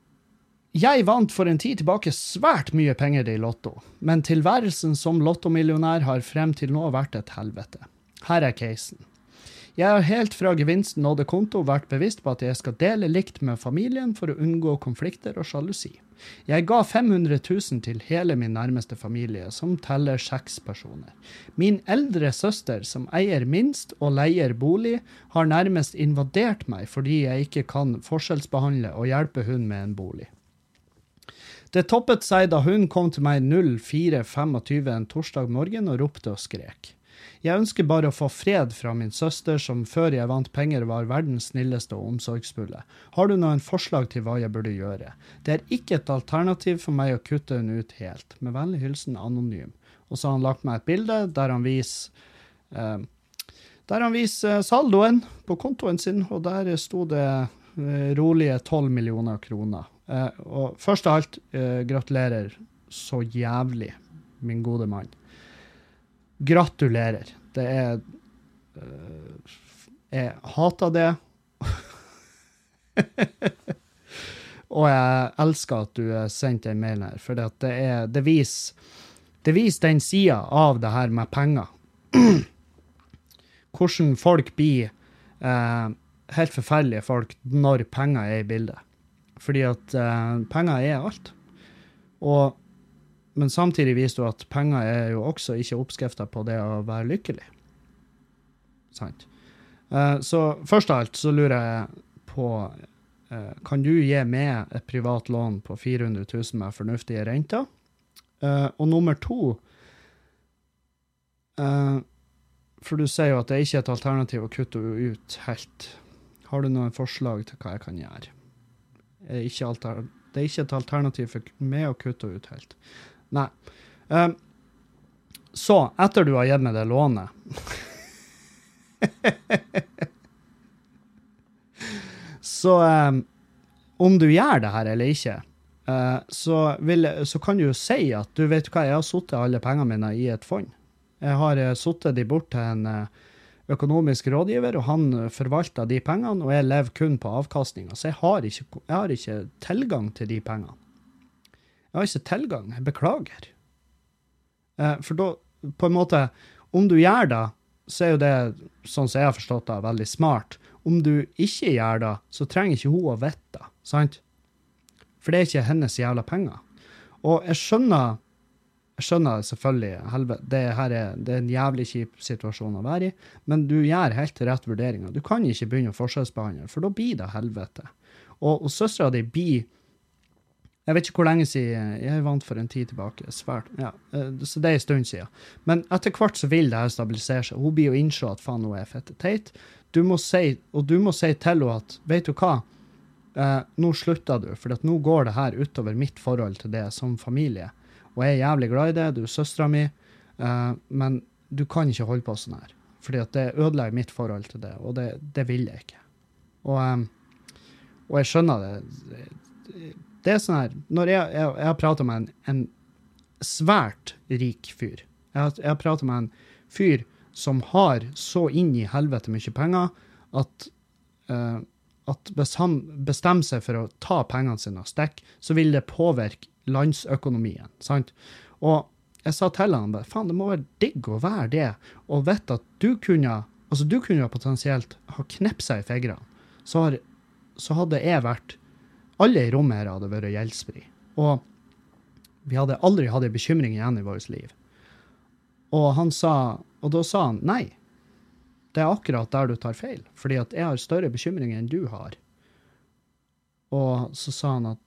Jeg vant for en tid tilbake svært mye penger i Lotto, men tilværelsen som lottomillionær har frem til nå vært et helvete. Her er casen. Jeg har helt fra gevinsten nådde konto vært bevisst på at jeg skal dele likt med familien for å unngå konflikter og sjalusi. Jeg ga 500 000 til hele min nærmeste familie, som teller seks personer. Min eldre søster, som eier minst og leier bolig, har nærmest invadert meg fordi jeg ikke kan forskjellsbehandle og hjelpe hun med en bolig. Det toppet seg da hun kom til meg 04.25 en torsdag morgen og ropte og skrek. Jeg ønsker bare å få fred fra min søster, som før jeg vant penger var verdens snilleste og omsorgsfulle. Har du noen forslag til hva jeg burde gjøre? Det er ikke et alternativ for meg å kutte henne ut helt. Med vennlig hilsen Anonym. Og så har han lagt meg et bilde der han viser eh, der han viser saldoen på kontoen sin, og der sto det eh, rolige 12 millioner kroner. Eh, og først av alt, eh, gratulerer så jævlig, min gode mann. Gratulerer. Det er uh, Jeg hater det. (laughs) Og jeg elsker at du sendte en mail her, for det, er, det viser det viser den sida av det her med penger. (clears throat) Hvordan folk blir uh, helt forferdelige folk når penger er i bildet. Fordi at uh, penger er alt. Og men samtidig viser du at penger er jo også ikke oppskrifta på det å være lykkelig. Sant. Eh, så først av alt så lurer jeg på eh, Kan du gi meg et privat lån på 400 000 med fornuftige renter? Eh, og nummer to For du sier jo at det er ikke et alternativ å kutte ut helt. Har du noen forslag til hva jeg kan gjøre? Er ikke det er ikke et alternativ for meg å kutte ut helt. Nei. Um, så, etter du har gitt meg det lånet (laughs) Så um, om du gjør det her eller ikke, uh, så, vil, så kan du jo si at du vet hva, jeg har sittet alle pengene mine i et fond. Jeg har uh, de bort til en uh, økonomisk rådgiver, og han forvalter de pengene, og jeg lever kun på avkastninga. Så jeg har, ikke, jeg har ikke tilgang til de pengene. Jeg har ikke tilgang. Jeg beklager. Eh, for da, på en måte, om du gjør det, så er jo det, sånn som jeg har forstått det, veldig smart. Om du ikke gjør det, så trenger ikke hun å vite det, sant? For det er ikke hennes jævla penger. Og jeg skjønner, jeg skjønner selvfølgelig, det her er, det er en jævlig kjip situasjon å være i, men du gjør helt rett vurderinger. Du kan ikke begynne å forskjellsbehandle, for da blir det helvete. Og, og søstera di blir jeg vet ikke hvor lenge siden jeg vant for en tid tilbake. Svært, ja. Eh, Så det er en stund siden. Men etter hvert så vil det her stabilisere seg. Hun blir jo innse at faen, hun er fette teit. Du må si, og du må si til henne at vet du hva, eh, nå slutter du, for nå går det her utover mitt forhold til det som familie. Og jeg er jævlig glad i det, du er søstera mi, eh, men du kan ikke holde på sånn her. Fordi at det ødelegger mitt forhold til det, og det, det vil jeg ikke. Og, eh, og jeg skjønner det det er sånn her Når jeg, jeg, jeg har prata med en, en svært rik fyr Jeg har, jeg har prata med en fyr som har så inn i helvete mye penger at, uh, at hvis han bestemmer seg for å ta pengene sine og stikke, så vil det påvirke landsøkonomien. sant? Og jeg sa til han bare, faen, det må være digg å være det, og vite at du kunne altså du kunne potensielt ha knepsa i fingrene. Så, så hadde jeg vært Alle i rommet her hadde vært gjeldsfri. Og vi hadde aldri hatt en bekymring igjen i vårt liv. Og, han sa, og da sa han nei. Det er akkurat der du tar feil, fordi at jeg har større bekymringer enn du har. Og så sa han at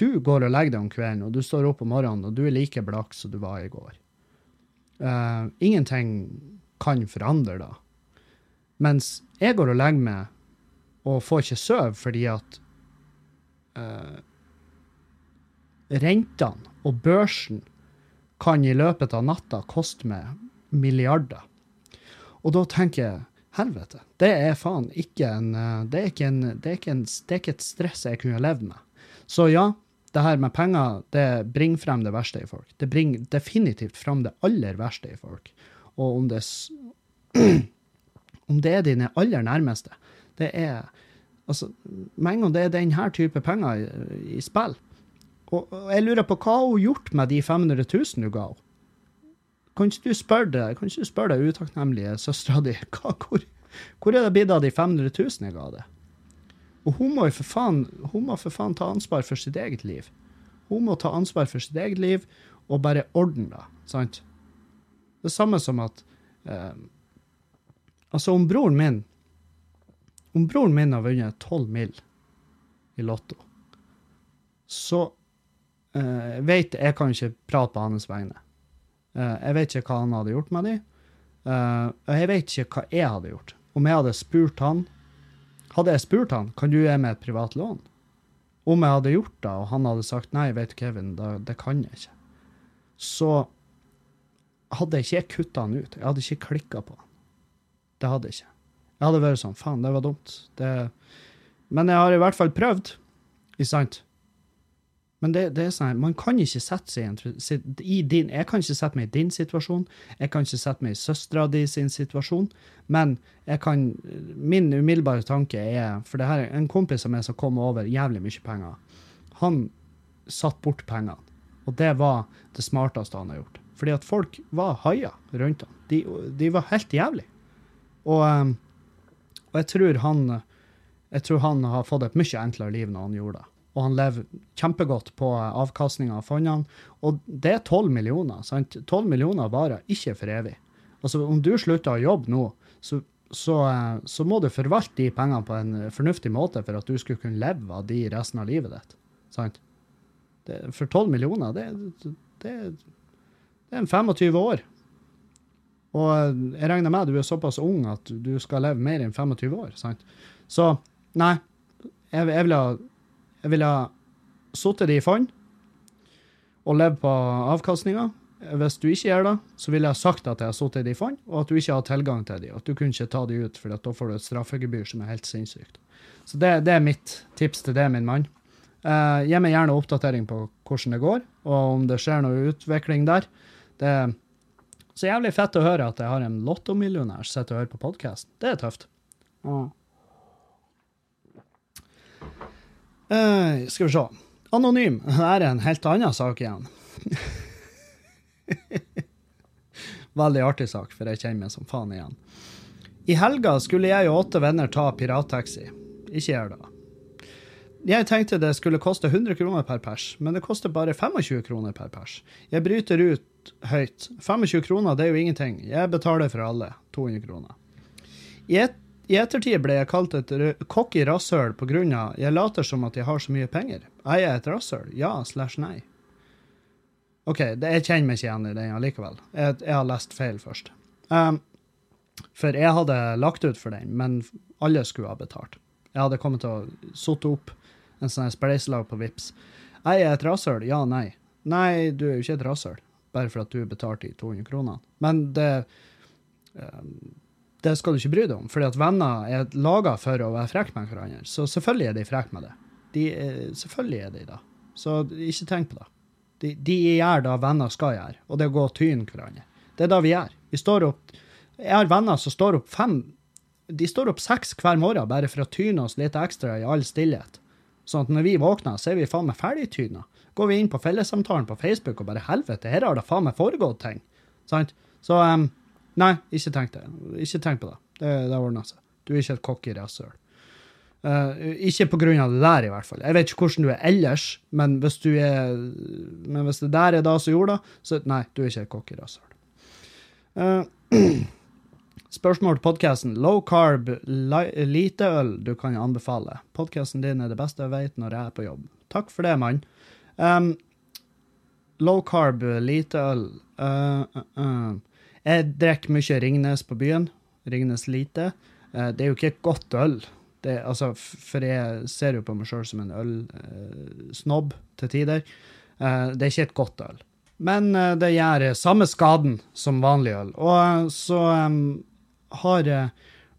du går og legger deg om kvelden, og du står opp om morgenen, og du er like blakk som du var i går. Uh, ingenting kan forandre da. Mens jeg går og legger meg og får ikke sove fordi at uh, rentene og børsen kan i løpet av natta koste meg milliarder. Og da tenker jeg helvete, det er faen ikke en Det er ikke, en, det er ikke, en, det er ikke et stress jeg kunne levd med. Så ja, det her med penger det bringer frem det verste i folk. Det bringer definitivt frem det aller verste i folk. Og om det, (clears throat) om det er dine aller nærmeste, det er altså, Med en gang det er denne type penger i, i spill og, og, jeg lurer på hva hun gjort med de 500 000 du ga henne? Kan ikke du spørre det, kan ikke du spørre deg utakknemlige søstera di (laughs) hvor, hvor er det blitt av de 500 000 jeg ga deg? Og hun må jo for faen, hun må for faen ta ansvar for sitt eget liv. Hun må ta ansvar for sitt eget liv og bare ordne det. sant? Det samme som at eh, Altså, om broren min Om broren min har vunnet 12 mill. i Lotto, så uh, vet Jeg kan ikke prate på hans vegne. Uh, jeg vet ikke hva han hadde gjort med de. Eh, og jeg vet ikke hva jeg hadde gjort. Om jeg hadde spurt han Hadde jeg spurt han, kan du gi meg et privat lån? Om jeg hadde gjort det, og han hadde sagt nei, vet du, Kevin, det, det kan jeg ikke, så hadde jeg ikke kutta han ut. Jeg hadde ikke klikka på han. Det hadde jeg ikke. Jeg hadde vært sånn, faen, det var dumt. Det... Men jeg har i hvert fall prøvd, ikke sant? Men det, det, er sånn, man kan ikke sette seg i din Jeg kan ikke sette meg i din situasjon. Jeg kan ikke sette meg i søstera di sin situasjon. Men jeg kan, min umiddelbare tanke er For det her er en kompis av meg som kom over jævlig mye penger. Han satt bort pengene. Og det var det smarteste han har gjort. Fordi at folk var haier rundt ham. De, de, var helt jævlig. Og, um, og jeg, tror han, jeg tror han har fått et mye enklere liv når han gjorde det og han lever kjempegodt på avkastninga av fondene. Og det er 12 millioner. sant? 12 millioner varer ikke for evig. Altså, Om du slutter å jobbe nå, så, så, eh, så, må du forvalte de pengene på en fornuftig måte for at du skulle kunne leve av de resten av livet ditt. sant? Det, for 12 millioner, det, det, det er en 25 år. Og jeg regner med at du er såpass ung at du skal leve mer enn 25 år. sant? Så nei, jeg, jeg vil ha jeg ville satt i fond og levd på avkastninga. Hvis du ikke gjør det, så ville jeg sagt at jeg har sittet i fond, og at du ikke har tilgang til dem. At du kunne ikke ta dem ut, for da får du et straffegebyr som er helt sinnssykt. Så det, det er mitt tips til det, min mann. Uh, gi meg gjerne oppdatering på hvordan det går, og om det skjer noe utvikling der. Det er så jævlig fett å høre at jeg har en lottomillionær som sitter og hører på podkast. Det er tøft. Uh. Uh, skal vi se. Anonym. Her er en helt annen sak igjen. (laughs) Veldig artig sak, for jeg kjenner meg som faen igjen. I helga skulle jeg og åtte venner ta pirattaxi. Ikke gjør det. Jeg tenkte det skulle koste 100 kroner per pers, men det koster bare 25 kroner per pers. Jeg bryter ut høyt. 25 kroner, det er jo ingenting. Jeg betaler for alle. 200 kroner. I et i ettertid ble jeg kalt et cocky rasshøl på grunn av jeg later som at jeg har så mye penger. Er jeg et rasshøl? Ja slash nei. OK, det, jeg kjenner meg ikke igjen i den allikevel. Jeg, jeg, har lest feil først. Um, for jeg hadde lagt ut for den, men alle skulle ha betalt. Jeg hadde kommet til å sotte opp en sånn spleiselag på VIPS. Jeg Er et rasshøl? Ja, nei. Nei, du er jo ikke et rasshøl, bare for at du betalte de 200 kronene. Men det um, det skal du ikke bry deg om, fordi at venner er laga for å være frekke med hverandre. Så selvfølgelig er de frekke med det. De er, selvfølgelig er de det. Så ikke tenk på det. De, de gjør det venner skal gjøre, og det er å gå og tyne hverandre. Det er det vi gjør. Vi står opp Jeg har venner som står opp fem De står opp seks hver morgen bare for å tyne oss litt ekstra i all stillhet. Sånn at når vi våkner, så er vi faen meg ferdigtyna. Går vi inn på fellessamtalen på Facebook og bare helvete, her har det faen meg foregått ting. Sant? Så um, nei, ikke tenk det. Ikke tenk på det. Det, det ordner seg. Du er ikke et cocky rasshøl. Uh, ikke på grunn av det der, i hvert fall. Jeg vet ikke hvordan du er ellers, men hvis du er Men hvis det der er det som gjorde det, så nei, du er ikke et cocky rasshøl. Uh, (clears throat) spørsmål til podkasten. Low carb, li lite øl du kan anbefale. Podkasten din er det beste jeg vet når jeg er på jobb. Takk for det, mann. Um, low carb, lite øl. Uh, jeg drikker mye Ringnes på byen. Ringnes lite. det er jo ikke et godt øl. Det, altså, for jeg ser jo på meg sjøl som en ølsnobb eh, til tider. Eh, det er ikke et godt øl. Men det gjør samme skaden som vanlig øl. Og så um, har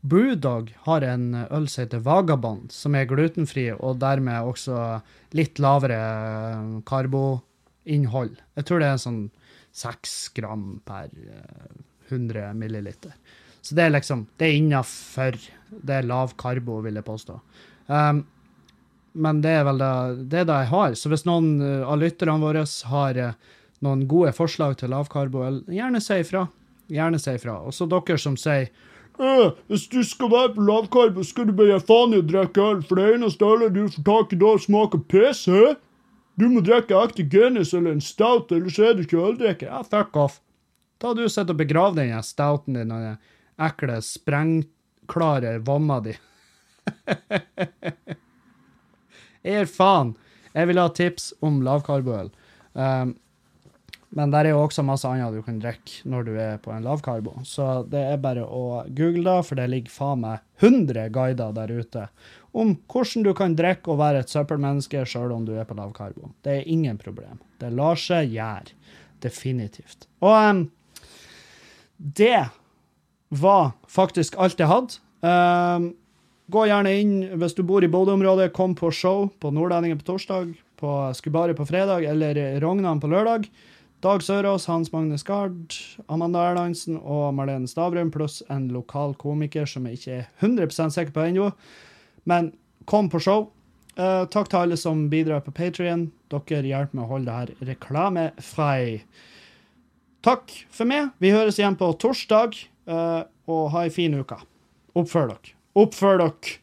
Brewdog har en øl som heter Vagabond, som er glutenfri og dermed også litt lavere karboinnhold. Jeg tror det er sånn seks gram per 100 milliliter. Så det er liksom Det er innafor. Det er lav karbo, vil jeg påstå. Um, men det er vel det, det, det jeg har. Så hvis noen uh, av lytterne våre har noen gode forslag til lavkarbo, gjerne si ifra. Gjerne si ifra. Og så dere som sier øh, hvis du skal være på lavkarbo, skal du bare faen i å drikke øl, for det eneste ølet du får tak i da, smaker piss. Hæ? Du må drikke ekte Guinness eller en stout, eller så er du ikke øldrikker. Ja, fuck off. Ta du sitter og begrav den stouten din og den ekle, sprengklare vomma di. (laughs) Jeg gir faen. Jeg vil ha tips om lavkarboøl. Um, men der er jo også masse annet du kan drikke når du er på en lavkarbo. Så det er bare å google da, for det ligger faen meg 100 guider der ute om hvordan du kan drikke og være et søppelmenneske sjøl om du er på lavkarbo. Det er ingen problem. Det lar seg gjøre. Definitivt. Og um, det var faktisk alt jeg hadde. Um, gå gjerne inn hvis du bor i Bodø-området. Kom på show på Nordlendingen på torsdag, på Skubari på fredag eller Rognan på lørdag. Dag Sørås, Hans Magne Skard, Amanda Erlandsen og Marlene Stavrum, pluss en lokal komiker som jeg ikke er 100% sikker på ennå. Men kom på show. Uh, takk til alle som bidrar på Patrion. Dere hjelper med å holde det her reklamefri. Takk for meg. Vi høres igjen på torsdag. Uh, og ha ei en fin uke. Oppfør dere. Oppfør dere!